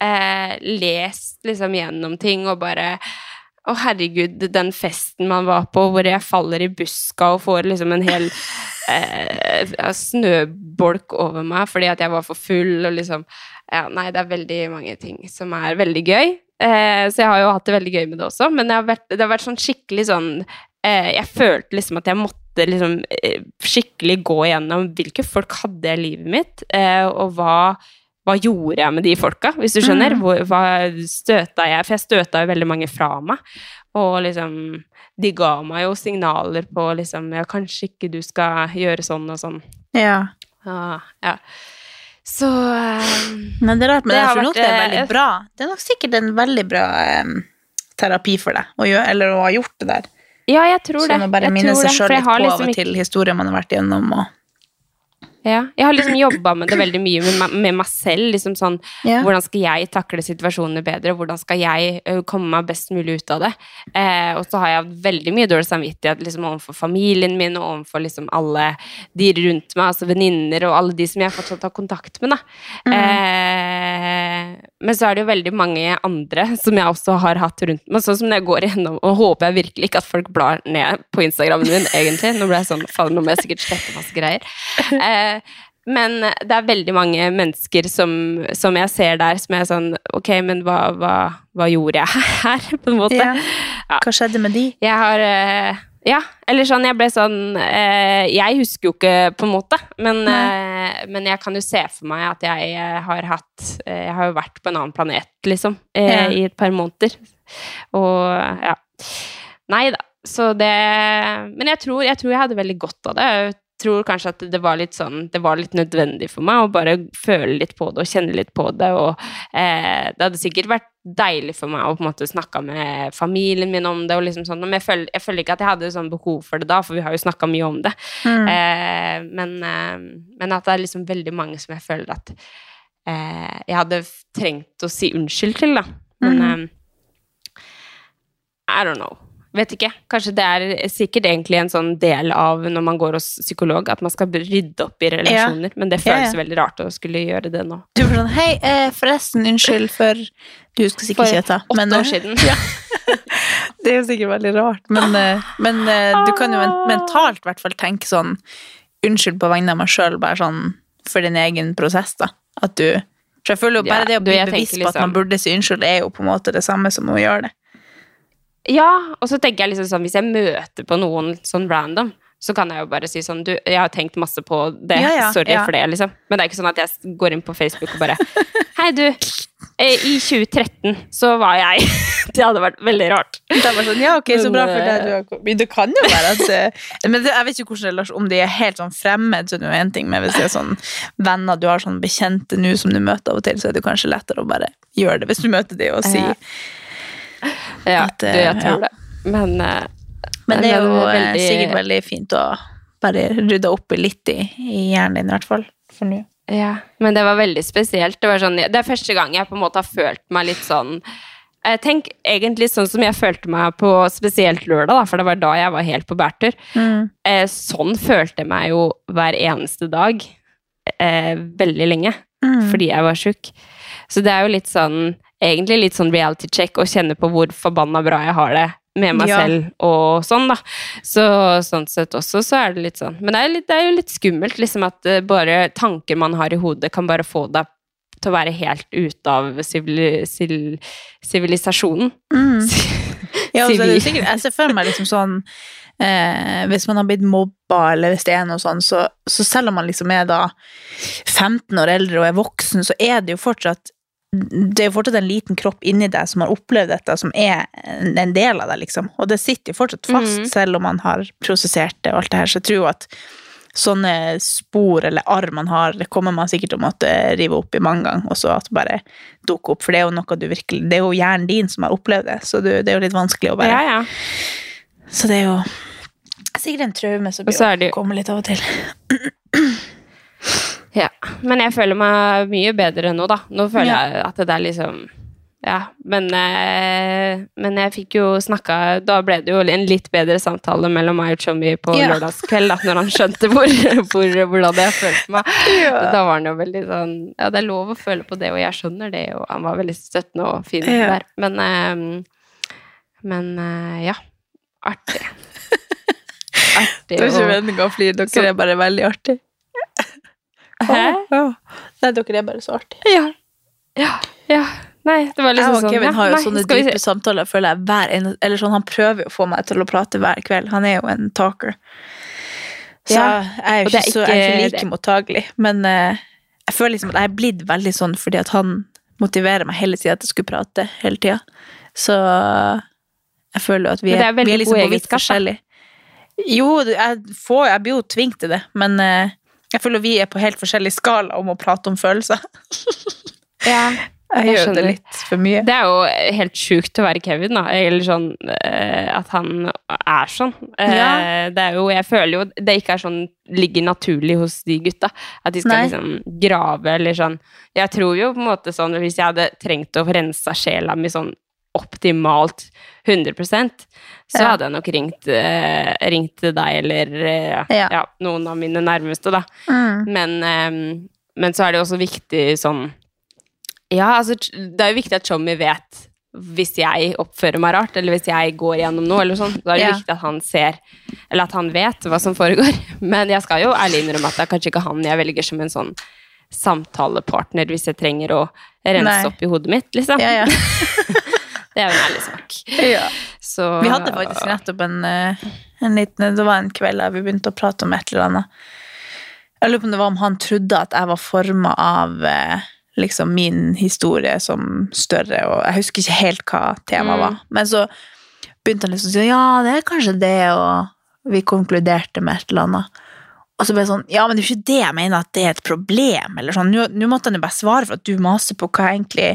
eh, lest liksom gjennom ting og bare å, herregud, den festen man var på, hvor jeg faller i buska og får liksom en hel eh, snøbolk over meg fordi at jeg var for full og liksom ja, Nei, det er veldig mange ting som er veldig gøy. Eh, så jeg har jo hatt det veldig gøy med det også, men har vært, det har vært sånn skikkelig sånn eh, Jeg følte liksom at jeg måtte liksom eh, skikkelig gå igjennom hvilke folk hadde jeg i livet mitt, eh, og hva hva gjorde jeg med de folka, hvis du skjønner? Mm. Hvor, hva støta jeg? For jeg støta jo veldig mange fra meg. Og liksom De ga meg jo signaler på liksom Ja, kanskje ikke du skal gjøre sånn og sånn. ja. Ah, ja. Så um, Men det er rart, men Det jeg tror nok det er veldig bra. Det er nok sikkert en veldig bra um, terapi for deg, å gjøre, eller å ha gjort det der. Ja, jeg tror Så det. man bare Jeg minne seg sjøl litt på på av liksom og til historier man har vært gjennom. Og... Ja. Jeg har liksom jobba med det veldig mye med, meg- med meg selv. liksom sånn, Ja. Hvordan skal jeg takle situasjonene bedre? Hvordan skal jeg komme meg best mulig ut av det? Eh, og så har jeg veldig mye dårlig samvittighet liksom, overfor familien min og overfor liksom, alle de rundt meg, altså venninner og alle de som jeg fortsatt har kontakt med. Da. Eh, men så er det jo veldig mange andre som jeg også har hatt rundt meg. Sånn som når jeg går igjennom, og håper jeg virkelig ikke at folk blar ned på Instagrammen min, egentlig. Nå ble jeg sånn, faen, nå må jeg sikkert slette masse greier. Eh, men det er veldig mange mennesker som, som jeg ser der, som er sånn Ok, men hva, hva, hva gjorde jeg <laughs> her, på en måte? Ja. Ja. Hva skjedde med de? Jeg har eh, Ja, eller sånn, jeg ble sånn eh, Jeg husker jo ikke, på en måte, men, eh, men jeg kan jo se for meg at jeg eh, har hatt eh, Jeg har jo vært på en annen planet, liksom, eh, Ja. i et par måneder. Og ja. Nei da. Så det Men jeg tror, jeg tror jeg hadde veldig godt av det. Tror kanskje at det var litt sånn Det var litt nødvendig for meg å bare føle litt på det og kjenne litt på det. Og eh, det hadde sikkert vært deilig for meg å på en måte snakke med familien min om det. og liksom sånn, Men jeg føler, jeg føler ikke at jeg hadde sånn behov for det da, for vi har jo snakka mye om det. Mm. Eh, men, eh, men at det er liksom veldig mange som jeg føler at eh, jeg hadde trengt å si unnskyld til, da. Men mm. eh, I don't know. Vet ikke. Kanskje det er sikkert egentlig en sånn del av når man går hos psykolog, at man skal rydde opp i relasjoner, men det føles ja. veldig rart å skulle gjøre det nå. Du var sånn Hei, eh, forresten, unnskyld for Du husker sikkert For ikke dette. Åtte men, eh, år siden. <laughs> Det er jo sikkert veldig rart, men, eh, men du kan jo mentalt i hvert fall tenke sånn Unnskyld på vegne av meg sjøl, bare sånn for din egen prosess, da. At du For jeg føler jo bare det å bli bevisst på at man liksom- burde si unnskyld, er jo på en måte det samme som å gjøre det. Ja, og så tenker jeg liksom sånn, hvis jeg møter på noen sånn random, så kan jeg jo bare si sånn, du, jeg har tenkt masse på det, Ja, ja, sorry ja. for det, liksom. Men det er ikke sånn at jeg går inn på Facebook og bare, <laughs> hei du, eh, i 2013 så var jeg, <laughs> det hadde vært veldig rart. Det er sånn, ja, ok, så bra for deg. eh, Du kommet. Det kan jo være at eh, <laughs> Men jeg vet ikke hvordan Lars, om de er helt sånn fremmed, så det er jo en ting, men hvis det er sånn venner du har sånn bekjente nå som du møter av og til, så er det kanskje lettere å bare gjøre det hvis du møter dem og si Ja. At, du, eh, jeg tror ja. det. Men, eh, Men det er jo eh, veldig- sikkert veldig fint å bare rydde opp litt i, i hjernen din, i hvert fall. For nå. Ja, men det var veldig spesielt. Det, var sånn, det er første gang jeg på en måte har følt meg litt sånn eh, Tenk egentlig sånn som jeg følte meg på spesielt lørdag, da, for det var da jeg var helt på bærtur. Mm. Eh, sånn følte jeg meg jo hver eneste dag eh, veldig lenge, Mm. fordi jeg var sjuk. Så det er jo litt sånn Egentlig litt sånn reality check og kjenne på hvor forbanna bra jeg har det med meg Ja. selv og sånn, da. Så sånn sett også så er det litt sånn Men det er, litt, det er jo litt skummelt, liksom, at eh, bare tanker man har i hodet, kan bare få deg til å være helt ute av sivilisasjonen. Mm. <laughs> Ja, og så er det jo Sivi- sikkert, jeg ser for meg liksom sånn eh, Hvis man har blitt mobba, eller hvis det er noe sånn, så, så selv om man liksom er da 15 år eldre og er voksen, så er det jo fortsatt det er jo fortsatt en liten kropp inni deg som har opplevd dette, som er en del av deg, liksom. Og det sitter jo fortsatt fast, mm. selv om man har prosessert det og alt det her. Så jeg tror at sånne spor eller arr man har, det kommer man sikkert til å måtte rive opp i mange ganger, og så at bare dukker opp. For det er jo noe du virkelig Det er jo hjernen din som har opplevd det, så du, det er jo litt vanskelig å bare Ja, ja. Så det er jo sikkert en traume som Og så er det blir jo- å komme litt av og til. <clears throat> Ja, men jeg føler meg mye bedre nå, da. Nå føler Ja. jeg at det er liksom Ja, men, eh, men jeg fikk jo snakka Da ble det jo en litt bedre samtale mellom meg og Chommy på Ja. lørdagskveld, da, når han skjønte hvor, <laughs> hvor, hvordan jeg følte meg. Ja. Da var han jo veldig sånn Ja, det er lov å føle på det, og jeg skjønner det, og han var veldig støttende og fin der. Men eh, Men eh, ja. Artig. <laughs> Artig. Det er ikke og- meningen å flire, dere Så- er bare veldig artige. Hæ? Nei, dere er bare så artige. Ja. Ja. ja. Nei, det var Jeg liksom og sånn Kevin har jo nei, sånne dype se- samtaler, føler jeg, hver en, eller sånn, Han prøver jo å få meg til å prate hver kveld. Han er jo en talker. Så Ja, jeg er jo ikke, er så, jeg er ikke like mottagelig. Men uh, jeg føler liksom at jeg er blitt veldig sånn fordi at han motiverer meg hele tida til å skulle prate hele tida. Så jeg føler jo at vi er, er vi er liksom på vidt forskjellig. Jo, jeg, får, jeg blir jo tvunget til det, men eh, jeg føler vi er på helt forskjellig skala om å prate om følelser. <laughs> Ja. Jeg, Jeg gjør det litt for mye. Det er jo helt sjukt å være Kevin, da. Eller sånn eh, at han er sånn. Eh, Ja. Det er jo Jeg føler jo det ikke er sånn ligger naturlig hos de gutta. At de skal Nei. liksom grave eller sånn. Jeg tror jo på en måte sånn Hvis jeg hadde trengt å rensa sjela mi sånn optimalt 100 så hadde jeg nok ringt, eh, ringt deg eller eh, Ja. ja, noen av mine nærmeste, da. Mm. Men, eh, men så er det jo også viktig sånn Ja, altså, det er jo viktig at Tjommi vet hvis jeg oppfører meg rart, eller hvis jeg går gjennom noe, eller sånn. Da er det Ja. viktig at han ser, eller at han vet hva som foregår. <laughs> Men jeg skal jo ærlig innrømme at det er kanskje ikke han jeg velger som en sånn samtalepartner hvis jeg trenger å rense Nei. opp i hodet mitt, liksom. Ja, ja. <laughs> Det er jo en ærlig sak. ja. Så Vi hadde faktisk nettopp en, eh, en liten Det var en kveld der vi begynte å prate om et eller annet. Jeg lurer på om det var om han trodde at jeg var forma av eh, liksom min historie som større, og jeg husker ikke helt hva temaet Mm. var. Men så begynte han liksom å si ja, det er kanskje det, og vi konkluderte med et eller annet. Og så ble jeg sånn, ja, men det er jo ikke det jeg mener at det er et problem, eller sånn. Nå, måtte han jo bare svare for at du maser på hva jeg egentlig,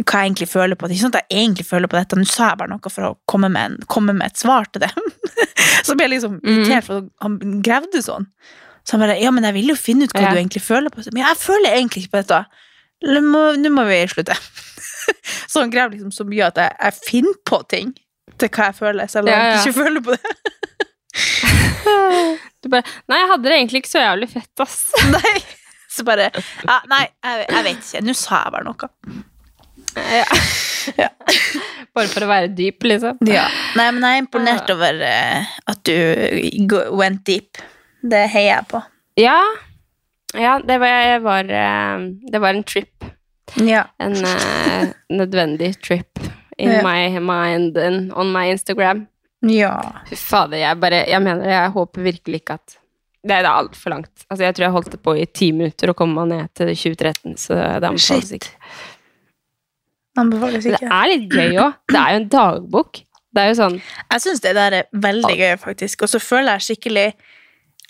hva jeg egentlig føler på. Det er ikke sånn at jeg egentlig føler på dette, nå sa jeg bare noe for å komme med, en, komme med et svar til det. <laughs> så ble jeg liksom irritert for han gravde sånn. Så han bare, ja, men jeg vil jo finne ut hva Ja. du egentlig føler på. Men jeg føler egentlig ikke på dette. Nå må, nå må vi slutte. <laughs> så han grev liksom så mye at jeg, jeg finner på ting til hva jeg føler, selv om Ja, jeg ja. ikke føler på det. <laughs> Du bare Nei, jeg hadde det egentlig ikke så jævlig fett, ass. <laughs> nei. Så bare, ja, nei, jeg, jeg vet ikke. Nå sa jeg bare noe. Ja. Ja. Bare for å være dyp, liksom. Ja. Nei, men jeg er imponert over uh, at du went deep. Det heier jeg på. Ja. Ja, det var, var, eh, det var en trip. Ja. En uh, nødvendig trip in my mind and on my Instagram. Ja. Fy fader, jeg bare Jeg mener, jeg håper virkelig ikke at Det er altfor langt. Altså, jeg tror jeg holdt det på i ti minutter å komme meg ned til 2013, så det anbefales ikke. Anbefales ikke. det er litt gøy òg. Det er jo en dagbok. Det er jo sånn Jeg syns det der er veldig gøy, faktisk. Og så føler jeg skikkelig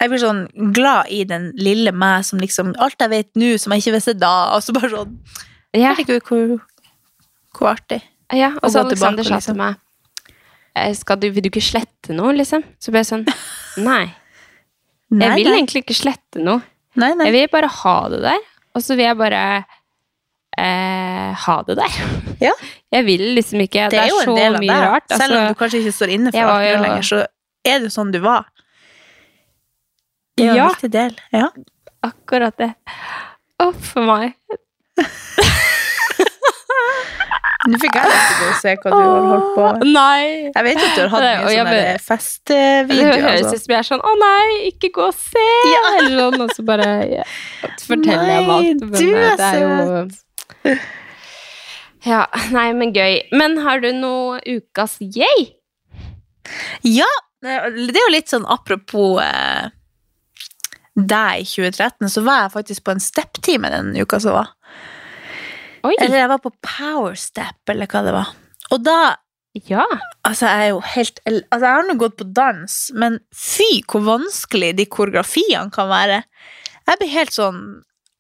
Jeg blir sånn glad i den lille meg som liksom Alt jeg vet nå, som jeg ikke visste da. Og så bare sånn Herregud, hvor, hvor artig. ja. Og så Alexander tilbake, sa til meg eh, skal du, Vil du ikke slette noe, liksom? Så ble jeg sånn <laughs> Nei. Nei, Jeg vil nei. egentlig ikke slette noe. Nei. Jeg vil bare ha det der, og så vil jeg bare eh, ha det der. <laughs> Ja. Jeg vil liksom ikke Det er jo en del av deg. rart. Selv om altså. du kanskje ikke står inne for alt gjør lenger, så er det sånn du var. Det er jo Ja. en viktig del. Ja. Akkurat det. Uff a meg. <laughs> Nå fikk jeg lyst til å se hva du har holdt på med. Nei! Jeg vet at du har hatt mye sånne der Det høres Altså. ut som jeg er sånn 'Å nei, ikke gå og se!' Ja. <laughs> Eller sånn, og så bare ja, forteller jeg om alt. Men du er det er jo Ja, nei, men gøy. Men har du noe ukas yay? Ja, det er jo litt sånn apropos eh, deg i 2013, så var jeg faktisk på en stepptime den uka som var. Oi! Eller jeg var på Powerstep, eller hva det var. Og da Ja. Altså, jeg er jo helt Altså, jeg har nå gått på dans, men fy, hvor vanskelig de koreografiene kan være. Jeg blir helt sånn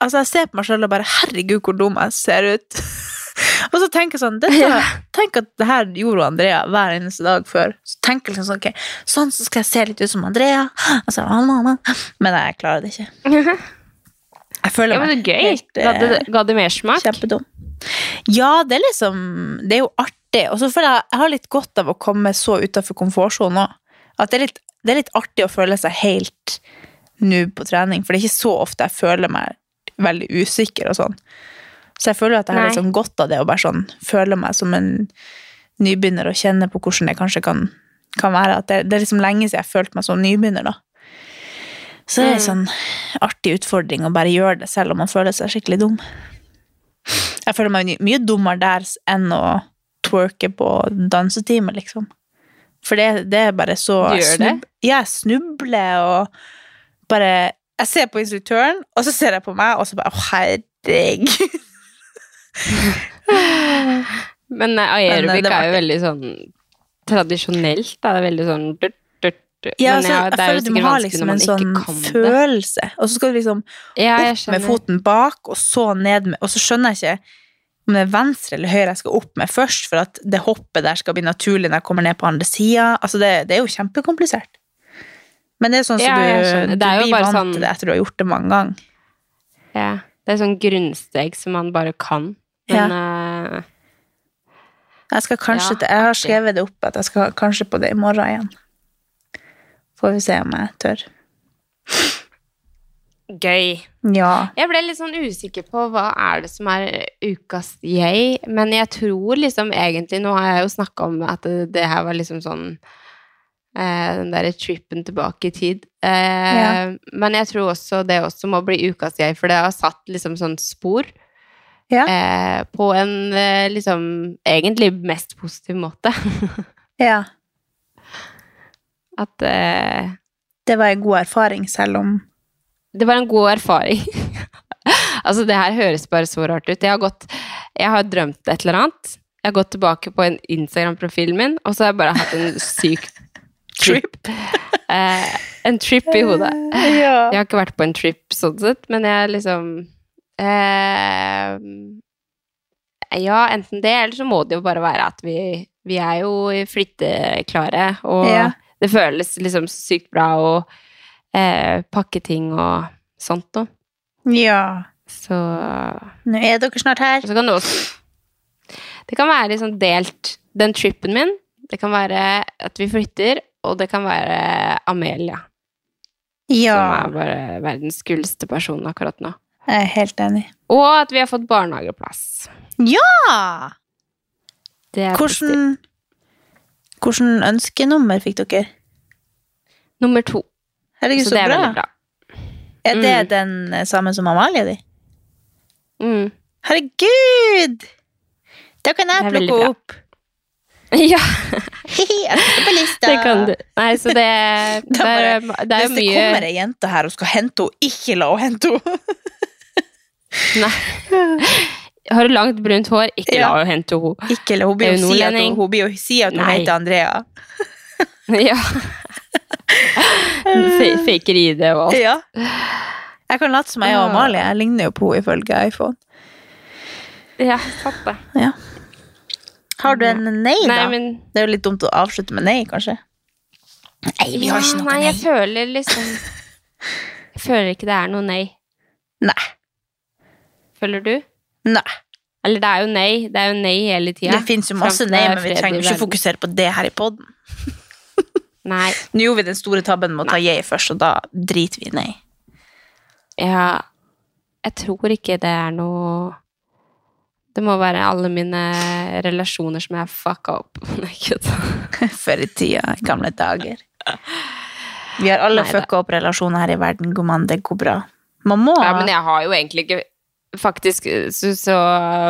Altså, jeg ser på meg sjøl og bare Herregud, hvor dum jeg ser ut. <laughs> og så tenker jeg sånn dette. <laughs> Tenk at det her gjorde Andrea hver eneste dag før. Så tenker jeg liksom sånn, ok, sånn så skal jeg se litt ut som Andrea. <gasps> Altså, men jeg klarer det ikke. <laughs> Jeg føler ja, men det er gøy. helt Ga det, eh, ga det mersmak? Kjempedum. Ja, det er liksom Det er jo artig. Og så føler jeg jeg har litt godt av å komme så utafor komfortsonen òg. At det er, litt, det er litt artig å føle seg helt noob på trening, for det er ikke så ofte jeg føler meg veldig usikker og sånn. Så jeg føler at jeg har liksom godt av det å bare sånn føle meg som en nybegynner og kjenne på hvordan det kanskje kan, kan være. At det, det er liksom lenge siden jeg følte meg som nybegynner, da. Så det er en sånn artig utfordring å bare gjøre det selv om man føler seg skikkelig dum. Jeg føler meg mye dummere der enn å twerke på dansetime, liksom. For det, det er bare så Du gjør det? Jeg snubler og bare Jeg ser på instruktøren, og så ser jeg på meg, og så bare Å, herregud. <laughs> Men eh, eh, var er jo veldig sånn tradisjonelt. Da. Det er veldig sånn. Ja, altså, jeg, jeg er føler du må ha liksom en man sånn kan det. følelse, og så skal du liksom Ja, opp med foten bak, og så ned med Og så skjønner jeg ikke om det er venstre eller høyre jeg skal opp med først, for at det hoppet der skal bli naturlig når jeg kommer ned på andre sida. Altså det, det er jo kjempekomplisert. Men det er sånn som Ja, du, du blir vant sånn- til det etter du har gjort det mange ganger. Ja. Det er sånn grunnsteg som man bare kan. Men eh, Jeg skal kanskje Ja, jeg har skrevet det opp at jeg skal kanskje på det i morgen igjen. Får vi se om jeg tør. gøy. Ja. Jeg ble litt sånn usikker på hva er det som er ukas jeg, men jeg tror liksom egentlig Nå har jeg jo snakka om at det, det her var liksom sånn eh, Den derre trippen tilbake i tid. Eh, Ja. Men jeg tror også det også må bli ukas jeg, for det har satt liksom sånn spor Ja. eh, på en eh, liksom egentlig mest positiv måte. <laughs> ja. At eh, Det var en god erfaring, selv om Det var en god erfaring. <laughs> altså, det her høres bare så rart ut. Jeg har gått Jeg har drømt et eller annet. Jeg har gått tilbake på en Instagram-profilen min, og så har jeg bare hatt en syk <laughs> trip. eh, en trip i hodet. Ja. Jeg har ikke vært på en trip sånn sett, men jeg liksom eh, Ja, enten det, eller så må det jo bare være at vi, vi er jo flytteklare, og Ja. Det føles liksom sykt bra å eh, pakke ting og sånt noe. ja. Så Nå er dere snart her. så kan det også Det kan være liksom delt den trippen min. Det kan være at vi flytter, og det kan være Amelia, Ja. som er bare verdens gulleste person akkurat nå. Jeg er helt enig. Og at vi har fått barnehageplass. Ja! Hvordan, hvordan ønskenummer fikk dere? Nummer to. Herregud, Så så, det er bra. veldig bra. Er det Mm. den eh, samme som Amalie di? Mm. Herregud! Da kan jeg er plukke opp. <laughs> Ja, <laughs> jeg på lista. det kan du. Nei, så det, <laughs> det, er, det er jo Hvis det kommer ei jente her og skal hente henne, ikke la henne hente henne. Nei. Har du langt, brunt hår, ikke Ja. la henne hente henne. Ikke la hun blir jo si at hun, hun, blir si at hun heter Andrea. <laughs> Ja. <laughs> Fa- Faker ID og alt. Ja. Jeg kan late som jeg er Amalie. Jeg ligner jo på henne ifølge iPhone. Ja, sant det. Ja. Har du en nei, da? Nei, men Det er jo litt dumt å avslutte med nei, kanskje. Nei, vi har ikke noe nei, nei. jeg føler liksom <laughs> Jeg føler ikke det er noe nei. Nei. Føler du? Nei. Eller det er jo nei. Det er jo nei hele tida. Det fins jo masse nei, men vi trenger ikke å fokusere på det her i poden. <laughs> Nei. <laughs> Nå gjorde vi den store tabben med å ta jeg først, og da driter vi i nei. Ja Jeg tror ikke det er noe Det må være alle mine relasjoner som jeg har fucka opp. <laughs> Før i tida, gamle dager. Vi har alle fucka opp relasjoner her i verden, god mann. Det går bra. Man må Ja, men jeg har jo egentlig ikke Faktisk så, så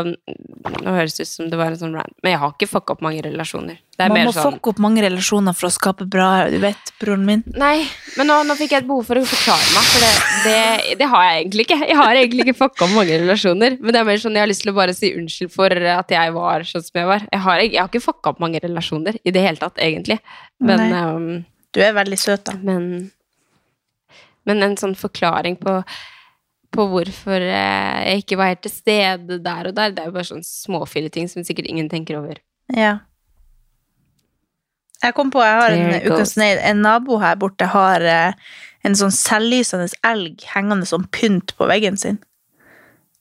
Nå høres det ut som det var en sånn rant, men jeg har ikke fucka opp mange relasjoner. Det er Man må sånn fucke opp mange relasjoner for å skape bra Du vet, broren min. Nei, men nå, nå fikk jeg et behov for å forklare meg, for det, det, det har jeg egentlig ikke. Jeg har egentlig ikke fucka opp mange relasjoner, men det er mer sånn jeg har lyst til å bare si unnskyld for at jeg var sånn som jeg var. Jeg har, jeg har ikke fucka opp mange relasjoner i det hele tatt, egentlig. Men, um, Du er veldig søt, da. men, men en sånn forklaring på, på hvorfor eh, jeg ikke var helt til stede der og der, det er jo bare sånn småfilleting som sikkert ingen tenker over. Ja. Jeg kom på, jeg har en ukas. En nabo her borte har eh, en sånn selvlysende elg hengende som pynt på veggen sin.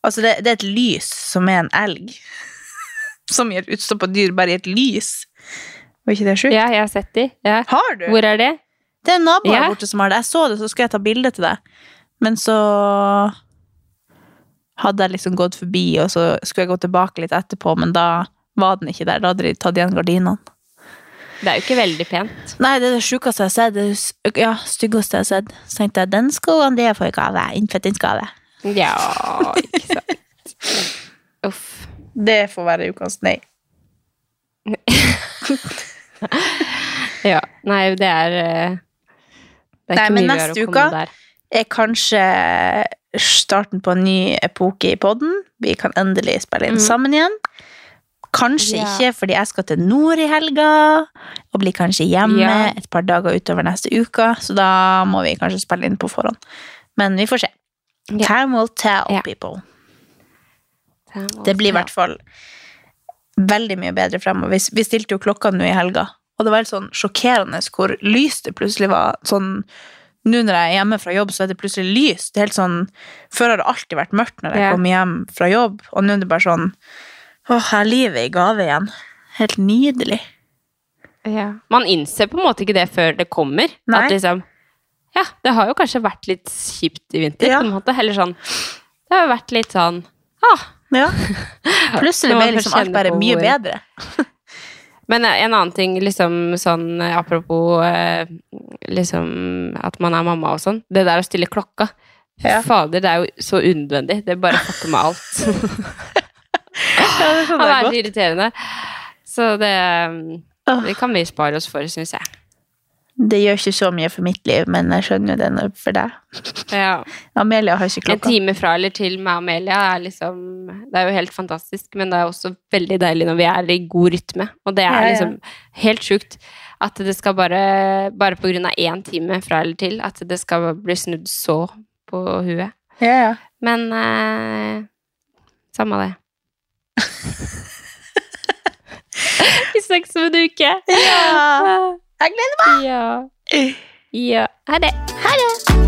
Altså, det, det er et lys som er en elg. <laughs> Som gir utstå på dyr, bare i et lys. Var ikke det sjukt? Ja, jeg har sett de. Ja. Har du? Hvor er det? Det er en nabo her Ja. borte som har det. Jeg så det, så skal jeg ta bilde til deg. Men så hadde jeg liksom gått forbi, og så skulle jeg gå tilbake litt etterpå, men da var den ikke der. Da hadde de tatt igjen gardinene. Det er jo ikke veldig pent. Nei, det er det sjukeste jeg har sett. Det er ja, styggeste jeg har sett. Så tenkte jeg, den skal det får jeg gave. Innfødtingsgave. Ja, ikke sant. Uff. Det får være ukas nei. <laughs> Ja. Nei, det er eh, Det er Nei, ikke men mye vi har neste å komme uke- der. Er kanskje starten på en ny epoke i podden. Vi kan endelig spille inn mm. sammen igjen. Kanskje Ja. ikke, fordi jeg skal til nord i helga, og blir kanskje hjemme Ja. et par dager utover neste uke, så da må vi kanskje spille inn på forhånd. Men vi får se. Ja. Time will tell people. Det blir i hvert fall veldig mye bedre fremover. Vi, vi stilte jo klokka nå i helga, og det var helt sånn sjokkerende hvor lyst det plutselig var. sånn nå når jeg er hjemme fra jobb, så er det plutselig lyst. Det er helt sånn, Før har det alltid vært mørkt når jeg Ja. kommer hjem fra jobb, og nå er det bare sånn Åh, her er livet i gave igjen. Helt nydelig. Ja. Man innser på en måte ikke det før det kommer. Nei. At liksom Ja, det har jo kanskje vært litt kjipt i vinter, Ja. på en måte. Eller sånn Det har jo vært litt sånn ah. Ja. <laughs> Plutselig ble liksom alt bare mye bedre. Men eh, en annen ting, liksom sånn eh, apropos eh, liksom at man er mamma og sånn. Det der å stille klokka. Ja. Fader, det er jo så unødvendig. Det bare fatter meg alt. <laughs> Ja, det er så irriterende. Så det, det kan vi spare oss for, syns jeg. Det gjør ikke så mye for mitt liv, men jeg skjønner jo det for deg. Ja. Amelia har ikke klokka. En time fra eller til med Amelia er liksom Det er jo helt fantastisk, men det er også veldig deilig når vi er i god rytme. Og det er Ja, ja. liksom helt sjukt at det skal bare Bare på grunn av én time fra eller til, at det skal bli snudd så på huet. Ja, ja. Men eh, samme det. <laughs> Vi snakkes om en uke. Ja. Jeg gleder Ja. ja. Ha det. Ha det!